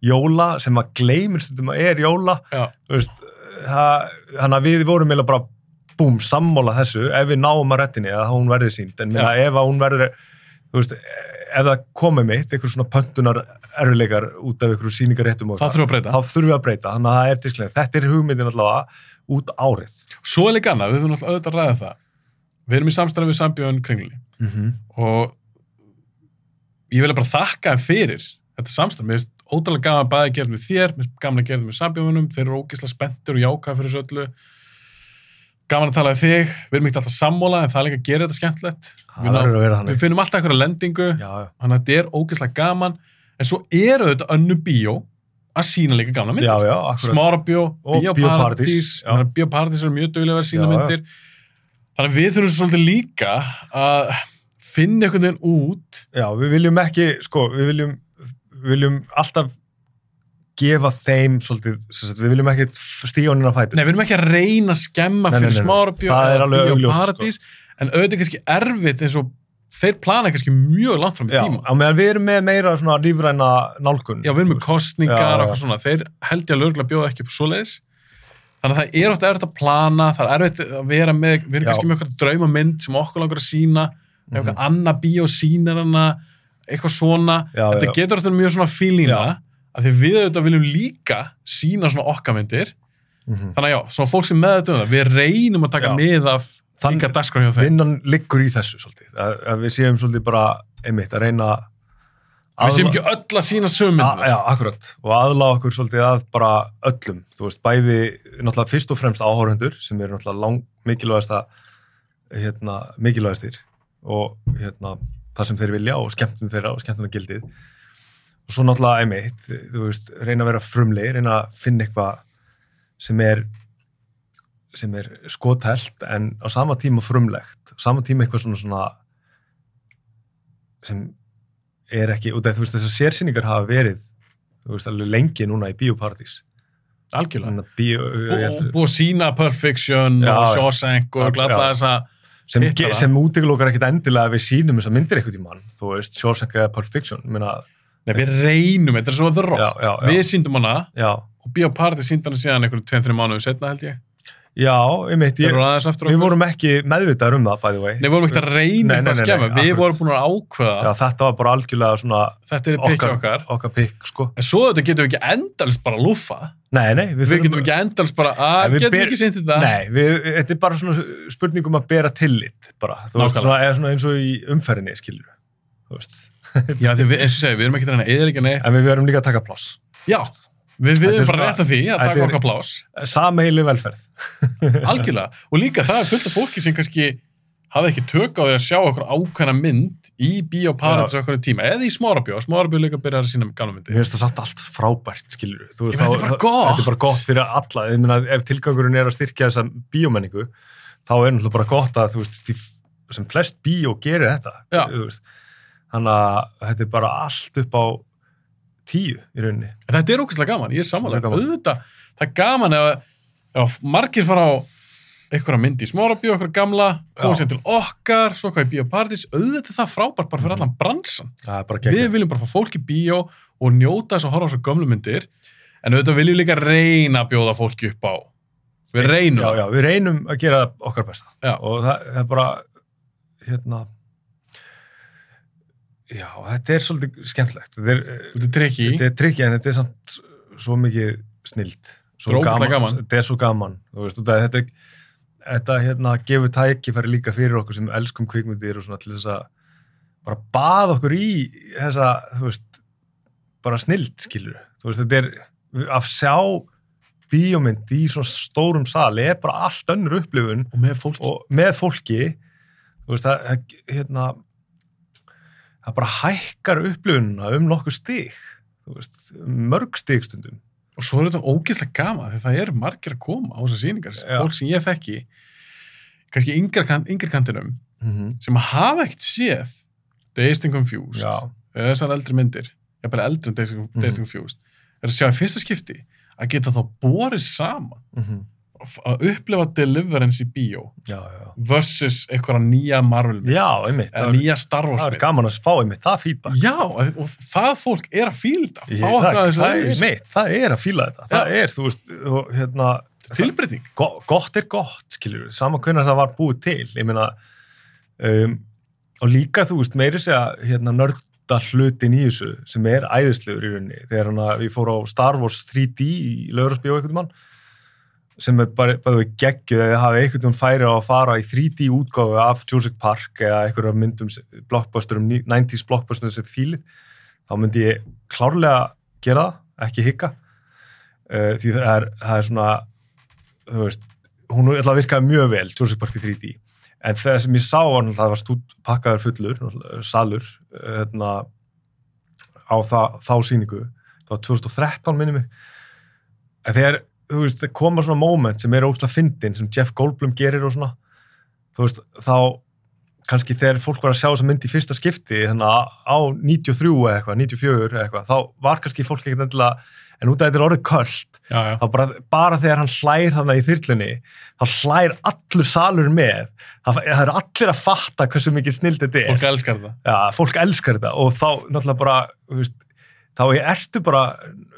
B: jóla, sem að gleymir stundum að er jóla, þú veist, það, þannig að við vorum meila bara, búm, sammála þessu, ef við náum að rettinni, að hún verði sínt, en meina, ef að hún verður, þú veist, ef það komið mitt, einhver svona pöntunar erfileikar út af einhverju sýningaréttum og
A: þá þurfum við að breyta.
B: þá þurfum við að breyta, þannig að það er disklega þetta er hugmyndin allavega út árið.
A: Svo er líka annað, við þurfum alltaf auðvitað að ræða það. Við erum í samstæðan við Sambjörn Kringlunni.
B: Mm -hmm.
A: og ég vil bara þakka þeim fyrir þetta samstæðan, mér finnst ótrúlega gaman að bæði gera með þér, mér finnst gaman að gera með Sambjörnum þeir eru ógeðslega spenntir og jákað fyrir þessu öllu. Gaman að tala við þig. Við erum ekki alltaf sammóla en það er líka að gera þetta skemmtilegt.
B: Það
A: Við
B: að
A: við finnum alltaf einhverja lendingu. Þannig að þetta er ógeðslega gaman. En svo eru þetta önnu bíó að sína líka gamla myndir.
B: Já, já, akkurat.
A: Smára bjó,
B: Og
A: Bíóparadís.
B: Bíóparadís.
A: Bíóparadís er mjög duglega að sína
B: Já,
A: myndir. Þannig að við þurfum svolítið líka að finna einhvern veginn út.
B: Já, við viljum ekki, sko, við viljum við viljum alltaf gefa þeim svolítið, sagt, við viljum ekki stíjónina fætur.
A: Nei, við erum ekki að reyna að skemma
B: Nei,
A: fyrir
B: nei, nei.
A: Smára bjó
B: Það er alveg augljóst, sko.
A: Bíóparadís en auðvitað kannski erfitt eins og þeir plana kannski mjög langt fram í
B: já,
A: tíma
B: á meðan við erum með meira svona lífræna nálgun
A: Já, við erum með kostningar
B: Já,
A: og
B: já.
A: svona, þeir held ég að lögregla bjóða ekki upp svoleiðis. Þannig að það er ofta erfitt að plana, það er erfitt að vera með, við erum
B: Já.
A: kannski með eitthvað draumamynd sem okkur langar að sína, mm
B: Mhm.
A: eitthvað annað bíó sýnir hana, eitthvað svona.
B: Já,
A: Þetta
B: já.
A: getur ofta mjög svona
B: Já.
A: að því við auðvitað viljum líka sína svona okkar myndir.
B: Mhm.
A: Þannig að já, svona fólk sem með þetta um það, við reynum að taka
B: Já.
A: mið af
B: Þann-
A: líka dagskrá hjá þeim.
B: vinnan liggur í þessu svolítið að, að við séum svolítið bara einmitt að reyna
A: Við séum ekki öll að sína myndir.
B: já, akkurat, og aðla okkur svolítið að bara öllum, þú veist, bæði náttúrulega fyrst og fremst áhórundur sem eru náttúrulega lang mikilvægasta hérna, mikilvægastir og hérna, það sem þeir vilja og skemmtun þeirra og skemmtuna gildið og svo náttúrulega einmitt, þú veist, reyna að vera frumleg, reyna að finna eitthvað sem er sem er skothelt en á sama tíma frumlegt, á sama tíma eitthvað svona svona sem er ekki, út af þú veist þessar sérsýningar hafa verið veist, lengi núna í Bíóparadís.
A: algjörlega.
B: Að
A: Og, og búið að sína Perfection
B: Já,
A: og. Shawshank og alltaf þessa
B: sem,
A: hittara.
B: ge- sem útiglokar ekkit endilega að við sínum þessar myndir eitthvað tímann, þú veist, Shawshank eða ég meina,
A: Nei, við reynum, þetta er svo Rock.
B: já, já, já,
A: Við síndum hana
B: já,
A: og Bíóparti síndi hana síðan einhverjum 2-3 mánuðum setna held ég.
B: Já, ég meit, ég, við vorum ekki meðvitaður um það, by the way.
A: Nei, við vorum ekkert að reyna
B: Nei,
A: eitthvað að skemma. Við
B: akkurat.
A: vorum búin að ákveða.
B: Já, þetta var bara algjörlega svona
A: er
B: okkar,
A: okkar.
B: okkar pikk, sko.
A: En svo þetta getum við ekki endalist bara að lúfa.
B: Nei, nei,
A: Við
B: þurfum-
A: getum ekki endalist bara að
B: við
A: getum
B: ber-
A: ekki sýnt þetta.
B: Nei, við, þetta er bara svona spurning um að bera tillit, bara. Þú veist, svona, eða svona eins og í umferðinni, skilur þú veist.
A: Já, því við, eins og segja, við erum ekki að reyna eða ekki
B: við
A: við,
B: er
A: erum bara rétt að því að taka okkar plás.
B: Sameili velferð. [LAUGHS]
A: Algjörlega. Og líka það er fullt af fólki sem kannski hafði ekki tök á því að sjá okkur ákveðna mynd í bíóparat á okkur tíma, eða í smárabjó. Smárabjó líka byrjar að sína með gamla myndi.
B: Mér finnst það samt allt frábært, skilur
A: Ég veit, þetta er bara gott.
B: Þetta er bara gott fyrir alla. Ég meina, ef tilgangurinn er að styrkja þessa bíómenningu, þá er náttúrulega bara gott að, þú veist, sem flest bíó gerir þetta. Veist. Þannig að þetta er bara allt upp á tíu í rauninni.
A: En þetta er ógæslega gaman, ég er samanlega. Auðvitað, það er gaman ef, ef margir fara á einhverja mynd í smárabjó, einhverja gamla, koma
B: Já.
A: sér til okkar, svo hvað í bíópartís, auðvitað það frábært bara fyrir
B: Mhm.
A: allan bransan. Við viljum bara fá fólk í bíó og njóta þess að horfa á svo gömlu myndir, en auðvitað viljum líka reyna að bjóða fólki upp á. Við reynum
B: Já, já, við reynum að gera okkar besta.
A: Já.
B: Og það, það er bara, hérna, já, þetta er svolítið skemmtlegt. Þetta er,
A: Þetta er trikki.
B: þetta er trikki en þetta er samt svo mikið snild.
A: Ógeðslega gaman.
B: Þetta er svo gaman. Þú veist, þetta, þetta, þetta hérna, gefur tækifæri líka fyrir okkur sem elskum kvikmyndir og svona til þess að bara baða okkur í þessa, þú veist, bara snild, skilur. Þú veist, þetta er að sjá bíómynd í svona stórum sali er bara allt önnur upplifun
A: Og með fólki.
B: og með fólki þú veist, það, hérna, það bara hækkar upplifununa um nokkuð þú veist, mörg stig stundum
A: Og svo er þetta ógeðslega gaman, því það eru margir að koma á þessar sýningar.
B: Já.
A: Fólk sem ég þekki, kannski yngri, kant, kantinum,
B: mm -hmm.
A: sem hafa ekkert séð Dazed and Confused, eða þessar eldri myndir, ég bara eldri en Dazed and-
B: Mhm.
A: Dazed and Confused, er að sjá í fyrsta skipti að geta þá borið saman
B: mm
A: að upplifa Deliverance í bíó
B: já, já.
A: versus einhverja nýja Marvel mynd,
B: já, einmitt,
A: eða
B: það,
A: nýja Star Wars
B: það er gaman að fá einmitt það feedback.
A: Já, og það fólk er að fíla
B: Ég, það,
A: eitthvað þessu
B: það, er, mitt, það er að fíla þetta. Það er, þú veist, hérna
A: tilbreyting.
B: go, gott er gott, skilur saman hvernig það var búið til. Ég meina um, og líka, þú veist, meiri segja hérna nörda hlutin í þessu sem er æðislegur í rauninni. Þegar hann að við fórum á Star Wars 3D í Laugararsbíó einhvern mann sem er bara, bara geggju eða hafa einhvern veginn færi á að fara í 3D útgáfu af Jurassic Park eða einhverja myndum, blockbusterum, 90s blockbusterum sem fílið, þá myndi ég klárlega gera það, ekki hikka uh, því það er, það er svona þú veist, hún ætla að virka mjög vel, Jurassic Park í 3D en það sem ég sá var náttúrulega, það var stúd pakkaður fullur, salur hérna, á það, þá sýningu, það var 2013 minni mig. En þegar, þú veist, það koma svona moment sem er ógslag fyndin, sem Jeff Goldblum gerir og svona, þú veist, þá kannski þegar fólk var að sjá þessa mynd í fyrsta skipti, þannig að á 93 eða eitthvað, 94 eða eitthvað, þá var kannski fólk ekkert endilega, en út af þetta er orðið köld,
A: Já, já.
B: þá bara, bara þegar hann hlær þarna í þyrlunni, þá hlær allur salur með, það, það er allir að fatta hversu mikið snild þetta er.
A: Fólk elskar þetta.
B: Já, fólk elskar þetta og þá náttúrulega bara, þú veist, þá ertu bara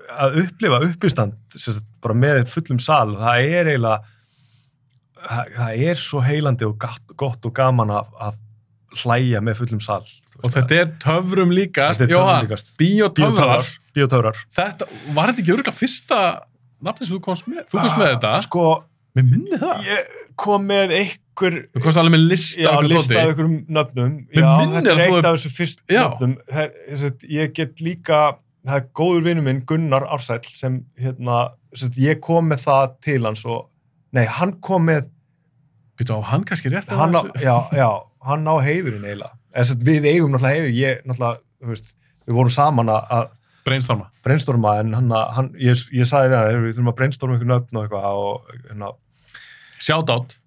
B: að upplifa uppistand bara með fullum sal það er eiginlega það, það er svo heilandi og gott, gott og gaman að, að hlæja með fullum sal
A: Og þetta er töfrum líkast,
B: líkast.
A: bíotöfrar.
B: bíótöfrar, bíótöfrar
A: Þetta, var þetta ekki örgulega fyrsta nafnið sem þú komst með? Þú komst með þetta?
B: Sko,
A: Mér minni það.
B: ég kom með einhver
A: Þú komst alveg með lista
B: Já, lista af einhverjum nöfnum Já, þetta er eitt af þessu fyrst nöfnum Ég get líka það er góður vinnu minn Gunnar Ársæll sem hérna, sem ég kom með það til hans og, nei, hann kom með
A: Býtu á hann kannski rétt
B: hann á, já, já, hann á heiðurinn eiginlega. Að við eigum náttúrulega heiður ég náttúrulega, veist, við vorum saman að-
A: Brainstorma.
B: brainstorma en hann, hann ég, ég sagði hann, við þurfum að brainstorma einhvern nöfn og eitthvað hérna,
A: Shoutout.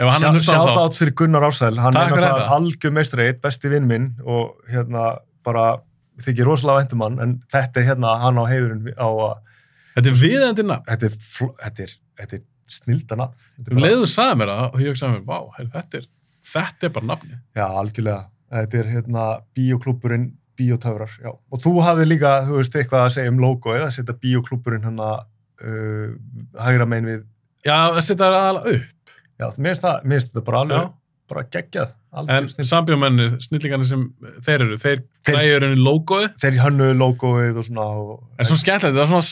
B: Átt fyrir Gunnar Ársæl, hann
A: Takk
B: er náttúrulega algjör meistari, eitt besti vinn minn og hérna bara þykir rosalega væntum hann, en þetta er hérna hann á heiðurinn á að,
A: Þetta er viðandi nafn.
B: þetta er, þetta er, þetta er snildan hann.
A: Um leiðu sagði mér það og ég hugsaði mér, vá, heyrðu, þetta er, þetta er bara nafni.
B: Já, algjörlega. Þetta er hérna bíoklúburinn Bíotöfrar, já. Og þú hafði líka, þú veist, eitthvað að segja um logoið, að setja bíoklúburinn hann að uh, hægra megin við,
A: Já, þetta er aðalega upp.
B: já, mér finnst það, þetta bara alveg. Bara geggjað.
A: En sambjómennir, snillingarnir sem þeir eru, þeir græður henni logoið.
B: Þeir hönnuðu logoið og svona. Og,
A: En svo skemmtilegt, það er svona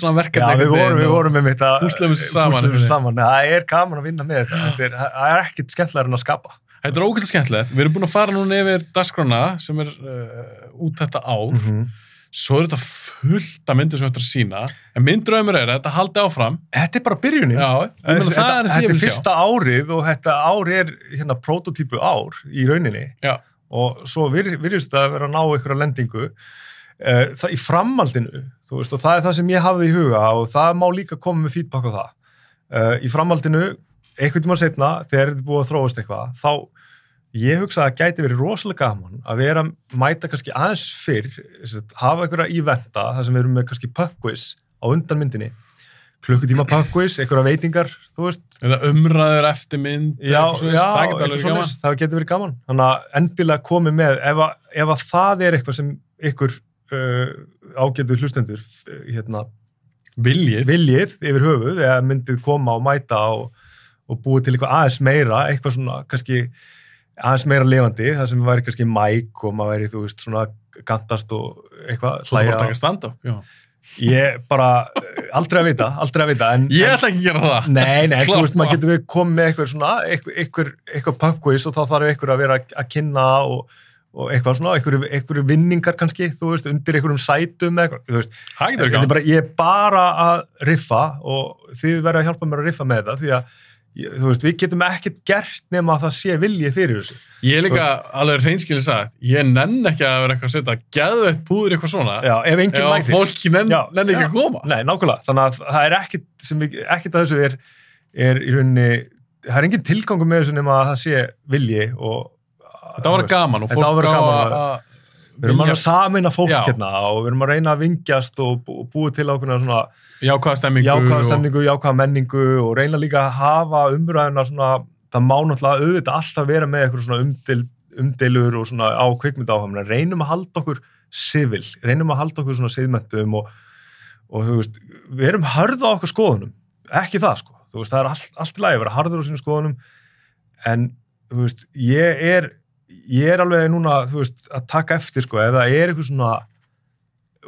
A: svona
B: Já,
A: verkefni.
B: við vorum, við vorum með að
A: Púslum þessu saman,
B: saman. Það er gaman að vinna með þetta. Þetta það er ekkit skemmtilegar en að skapa.
A: Þetta er ógæslega skemmtilegt. Við erum búin að fara núna yfir dagskrána sem er uh, út þetta ár.
B: Mhm.
A: Svo er þetta fullt af myndir sem þetta er að sína. En minn draumur er að þetta haldi áfram.
B: Þetta er bara byrjunin.
A: Já,
B: Þetta,
A: er
B: þetta
A: ég
B: er fyrsta árið og þetta ár er hérna prototípu ár í rauninni
A: Já.
B: og svo vir, virðist það að vera að ná einhverja lendingu uh, það, í framhaldinu þú veist, og það er það sem ég hafði í huga og það má líka koma með feedback á það uh, í framhaldinu, einhvern tíma setna þegar þetta er búið að þróast eitthvað þá ég hugsa að það gæti verið rosalega gaman að vera mæta kannski aðeins fyrr hafa einhverja íventa þar sem við erum með kannski pub quiz á undan myndinni. Klukkutíma pub quiz, einhverja veitingar þú veist,
A: Eða umræður eftir mynd.
B: já, já
A: það
B: svoleiðis, það getur verið gaman. Þannig að endilega komið með ef að, ef að það er eitthvað sem ykkur uh, ágætu hlustendur uh, hérna,
A: Viljið.
B: viljið yfir höfuð eða myndið koma og mæta og, og búið til eitthvað aðeins meira eitthvað svona kannski aðeins meira lifandi, það sem væri kannski mæk og maður væri, þú veist, svona gantast og eitthvað
A: Svo það bara að taka stand-up. Já.
B: ég bara, aldrei að vita aldrei að vita, en,
A: Ég ætla ekki að gera það.
B: Nei, nei, þú
A: Klart
B: veist, maður getur við komið með eitthvað svona, eitthvað, eitthvað, eitthvað pubquiz og þá þarf eitthvað að vera að kynna og, og eitthvað svona, eitthvað, eitthvað vinningar kannski, þú veist, undir einhverjum sætum eitthvað, þú veist,
A: Það verið
B: er bara, ég er bara að riffa og þið verður að hjálpa mér að riffa með þetta því að, þú veist, við getum ekkert gert nema að það sé vilji fyrir þessu.
A: Ég er líka alveg reynskilið sagt, ég nenn ekki að vera eitthvað að setja geðveitt púður í eitthvað svona.
B: Já, ef
A: Ef fólki nenn,
B: Já,
A: nenn ekki
B: já.
A: að koma.
B: Nei, nákvæmlega, þannig að það er ekkert sem, ekkert að þessu er, er í rauninni, það er engin tilgangu með þessu nema að það sé vilji og
A: Þetta var gaman og fólk á að
B: Við erum að samina fólk
A: Já.
B: hérna og við erum að reyna að vingjast og bú- búið til ákveðna svona
A: jákvæða stemmingu.
B: jákvæða
A: og-
B: stemningu, jákvæða menningu og reyna líka að hafa umræðina svona, það má náttúrulega auðvitað alltaf vera með eitthvað svona umdil, umdeilur og svona á kvikmyndáhamna, reynum að halda okkur civil, reynum að halda okkur svona siðmentum og, og þú veist, við erum hörða okkur skoðunum, ekki það sko, þú veist, það er allt, allt í lagi að vera harður á sínum skoðunum, en þú veist, ég er, ég er alveg núna, þú veist, að taka eftir sko, ef það er eitthvað svona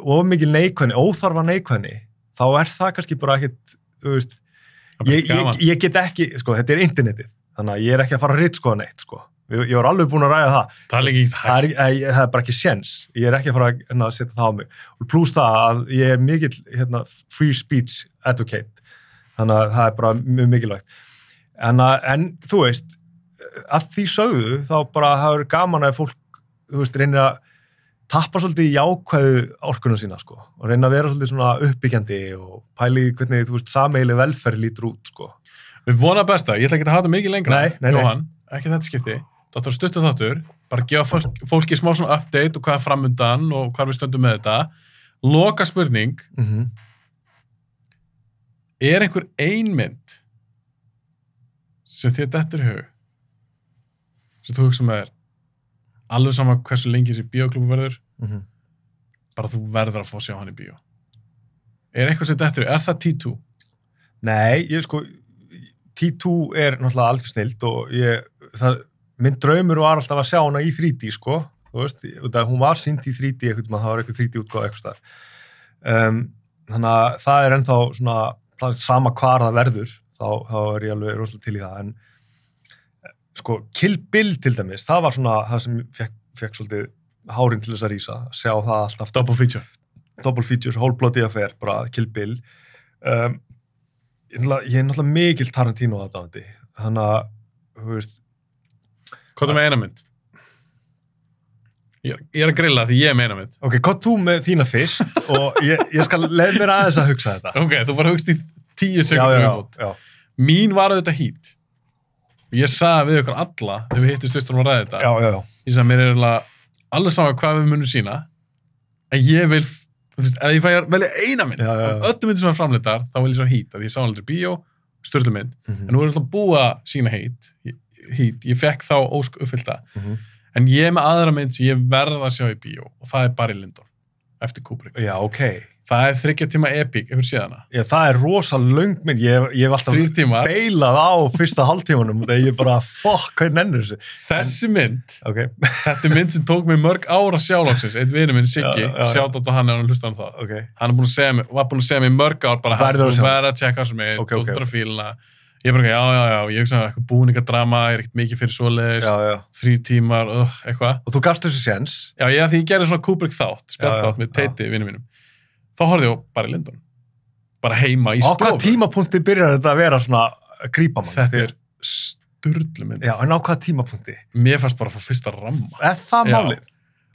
B: of mikil neikvæðni, óþarfa neikvæðni, þá er það kannski bara ekkit, þú veist, ég, ég, ég get ekki, sko, þetta er internetið, þannig að ég er ekki að fara að ritskoða neitt, sko. Ég, ég var alveg búin að ræða það.
A: Það er
B: Það er, það, er, bara ekki séns. Ég er ekki að fara að hérna, setja það á mig. Og pluss það að ég er mikill hérna, free speech advocate. Þannig að það er bara mjög mikilvægt. En, en þú veist, að því sögðu, þá bara er gaman að fólk, þú veist, reynir að tappa svolítið í jákvæðu orkunum sína, sko. Og reyna að vera svolítið svona uppbyggjandi og pæli hvernig, þú veist, sameili velferð lítur út, sko.
A: Við vona besta, ég ætla ekki að hafa þetta mikið lengra.
B: Nei, nei, nei.
A: Jóhann, ekki þetta skipti. Þetta var stuttu þáttur, bara gefa fólk, fólki smá svona update og hvað er framundan og hvað við stöndum með þetta. Loka spurning,
B: Mm -hmm.
A: er einhver einmynd sem þér dettur í hug sem þú hugsa með þér alveg sama hversu lengi þessi bíóklúbu verður
B: mhm.
A: bara þú verður að fá að sjá hann í bíó er eitthvað í hug, er það T2?
B: Nei, ég sko T2 er náttúrulega algjör snild og ég, það, minn draumur var alltaf að sjá hana í 3D sko þú veist, hún var sínt í 3D eitthvað, það var eitthvað 3D útgáð eitthvað stað um, þannig að það er ennþá svona sama hvar það verður þá, þá er ég alveg rosalega til í það en sko, Kill Bill til dæmis það var svona það sem fekk, fekk svolítið hárin til þess að rísa, sjá það alltaf.
A: Double feature.
B: Double features, whole bloody affair bara Kill Bill. Um, ég, er ég er náttúrulega mikil Tarantino aðdáðandi þannig að þú veist,
A: Hvað er með eina mynd? Ég ég er að grilla því ég er með eina mynd.
B: Ok, hvað þú með þína fyrst [LAUGHS] og ég, ég skal leið mér aðeins að hugsa þetta.
A: Ok, þú bara hugst í tíu viðbót.
B: já,
A: Mín var auðvitað hít ég sagði við ykkur alla þegar við hittist fyrstum að ræða þetta
B: já, já, já.
A: ég sagði mér er alveg saman hvað við munum sína en ég vil ef ég fæ að velja eina mynd af öllum myndum sem er framleitar þá vil ég svo hít að ég sá aldrei bíó störlu mynd,
B: Mhm.
A: en nú er alltaf búið að sína hít, hít, ég fekk þá ósk uppfyllta,
B: Mhm.
A: en ég er með aðra mynd sem ég verð að sjá í bíó og það er Barry Lyndon, eftir Kubrick
B: Já, ok.
A: Það er þryggja tíma epic, hefur séð hana
B: Já, það er rosa löng mynd. Ég, ég hef alltaf beilað á fyrsta hálftímanum og það ég bara, fuck, hvað nennir þessu?
A: þessi mynd
B: Ok.
A: þetta er mynd sem tók mig mörg ára sjálfsins einn vinur minn Siggi,
B: Já, já, já.
A: sjátt á hann ef hann hlusta hann það
B: Ok.
A: hann er búin að segja mig, var búin að segja mig mörg ár bara hans
B: sjá.
A: verður að tjekka þessu mig,
B: Ok, ok.
A: tóttur að fíluna ég bara, já, já, já, ég hugsa að eitthvað búningadrama er ekkert mikið fyrir svoleiðis, þrý tímar uh, eitthvað,
B: Og þú gafst þessu séns.
A: já, ég ég gerði svona Kubrick þátt, spjall þátt með teiti vinur mínum, þá horfði ég bara Lindon bara heima í
B: Á hvað
A: stofu.
B: tímapunkti byrjar þetta að vera svona að grípa mann?
A: þetta er sturlu mynd.
B: Já, en á hvað tímapunkti?
A: mér fannst bara að fá fyrsta ramma.
B: Er það málið?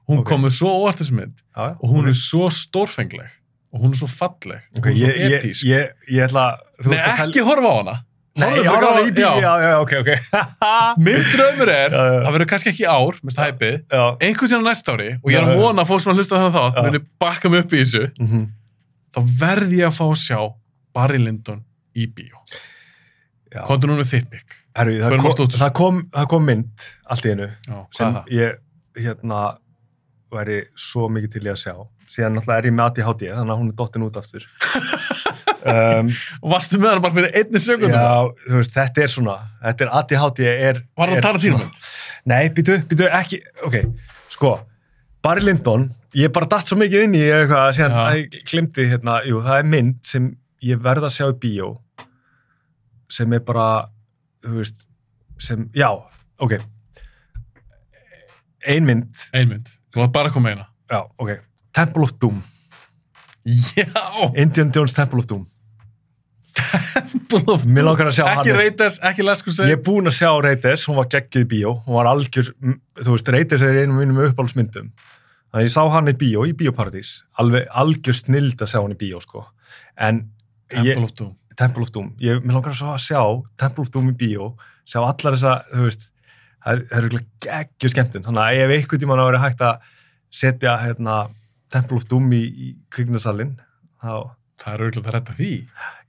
A: hún
B: Ok.
A: komur svo óvart þessi mynd.
B: Já, já.
A: og hún er svo stórfengleg. Og hún er svo falleg. Og
B: Ok,
A: hún er svo
B: ég, ég,
A: etísk
B: ég, ég ætla
A: Nei, ekki horfa á hana
B: Nei, ég horfði
A: á-
B: á bí, já, já, ok, ok. [LAUGHS]
A: Minn draumur er,
B: Já, já.
A: það verður kannski ekki ár, minnst hæpið, einhvern tíðan næsta ári og ég er að vona að fólk sem að hlusta á þannig þátt muni bakka mig upp í þessu,
B: Mhm.
A: þá verð ég að fá að sjá Barry Lyndon í bíó.
B: Já.
A: Kontu nú með þitt bygg.
B: Herru, það,
A: á
B: kom, það, kom, það kom mynd allt í einu sem ég hérna væri svo mikið til í að sjá síðan náttúrulega er ég með ADHD þannig að hún er dottin út aftur [LAUGHS] um,
A: Og varstu með hana bara fyrir einni sekundum?
B: Já, þú veist, þetta er svona þetta er ADHD er
A: Var það Tarantino
B: svona-
A: mynd?
B: Nei, býtu, býtu, ekki, ok sko, Barry Lyndon ég bara datt svo mikið inn í eitthvað síðan að ég glimti hérna, jú, það er mynd sem ég verð að sjá í bíó sem er bara þú veist, sem, já ok ein mynd,
A: Ein mynd. Þú var bara að koma eina.
B: já, ok Temple of Doom,
A: Já!
B: Indiana Jones Temple of Doom
A: Mér
B: Mér langar að sjá
A: Ekki
B: hann.
A: Raiders, ekki Last
B: ég er búinn að sjá Raiders, hún var geggjuð í bíó hún var algjör, þú veist, Raiders er einu af mínum uppáhaldsmyndum þannig að ég sá hann í bíó, í bíóparadís alveg algjör snild að sjá hann í bíó sko. en
A: Temple
B: ég,
A: of Doom.
B: Temple of Doom ég, mér langar að sjá Temple of Doom í bíó sjá allar þessa, þú veist það er- eru geggjur skemmtun þannig að ef einhvern tímann að vera hægt að setja hérna, Temple of Doom í, í kvikmyndasalinn þá
A: Það er auðvitað að redda því.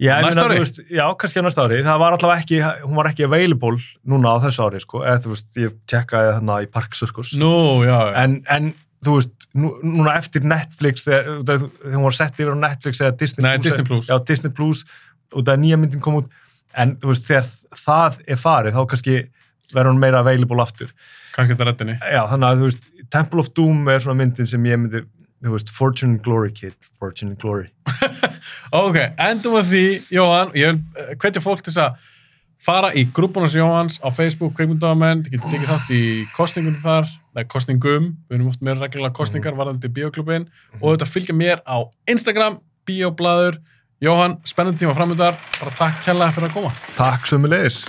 B: Já,
A: Næsta ári?
B: veist, já, kannski á næsta ári. Það var allavega ekki, hún var ekki available núna á þessu ári, sko. Eða, þú veist, ég tjekkaði þarna í Park Circus.
A: Nú, já, já.
B: En, en, þú veist, nú, núna eftir Netflix, þegar, þegar hún var sett yfir á Netflix eða Disney
A: Nei,
B: Plus.
A: Disney Plus.
B: Já, Disney Plus, og það er nýja myndin kom út. En, þú veist, þegar það er farið, þá kannski verður hún meira available aftur.
A: Kannski þetta reddinni.
B: Já, þannig að, þú veist, Temple of Doom er svona myndin sem ég myndi, þú veist, Fortune and Glory Kid, Fortune and Glory. [LAUGHS]
A: Ok, endum við því, Jóhann, ég vil eh, hvetja fólk til þess að fara í grúbunars Jóhanns á Facebook, kveikmyndamenn, þið getur tekið þátt í kostningunum þar, eða kostningum, við erum oft meira reglulega kostningar varðandi bíoklubin og þetta fylgja mér á Instagram, bíoblaður, Jóhann, spennandi tíma framöndar, bara takk kærlega fyrir að koma.
B: Takk sömulegis.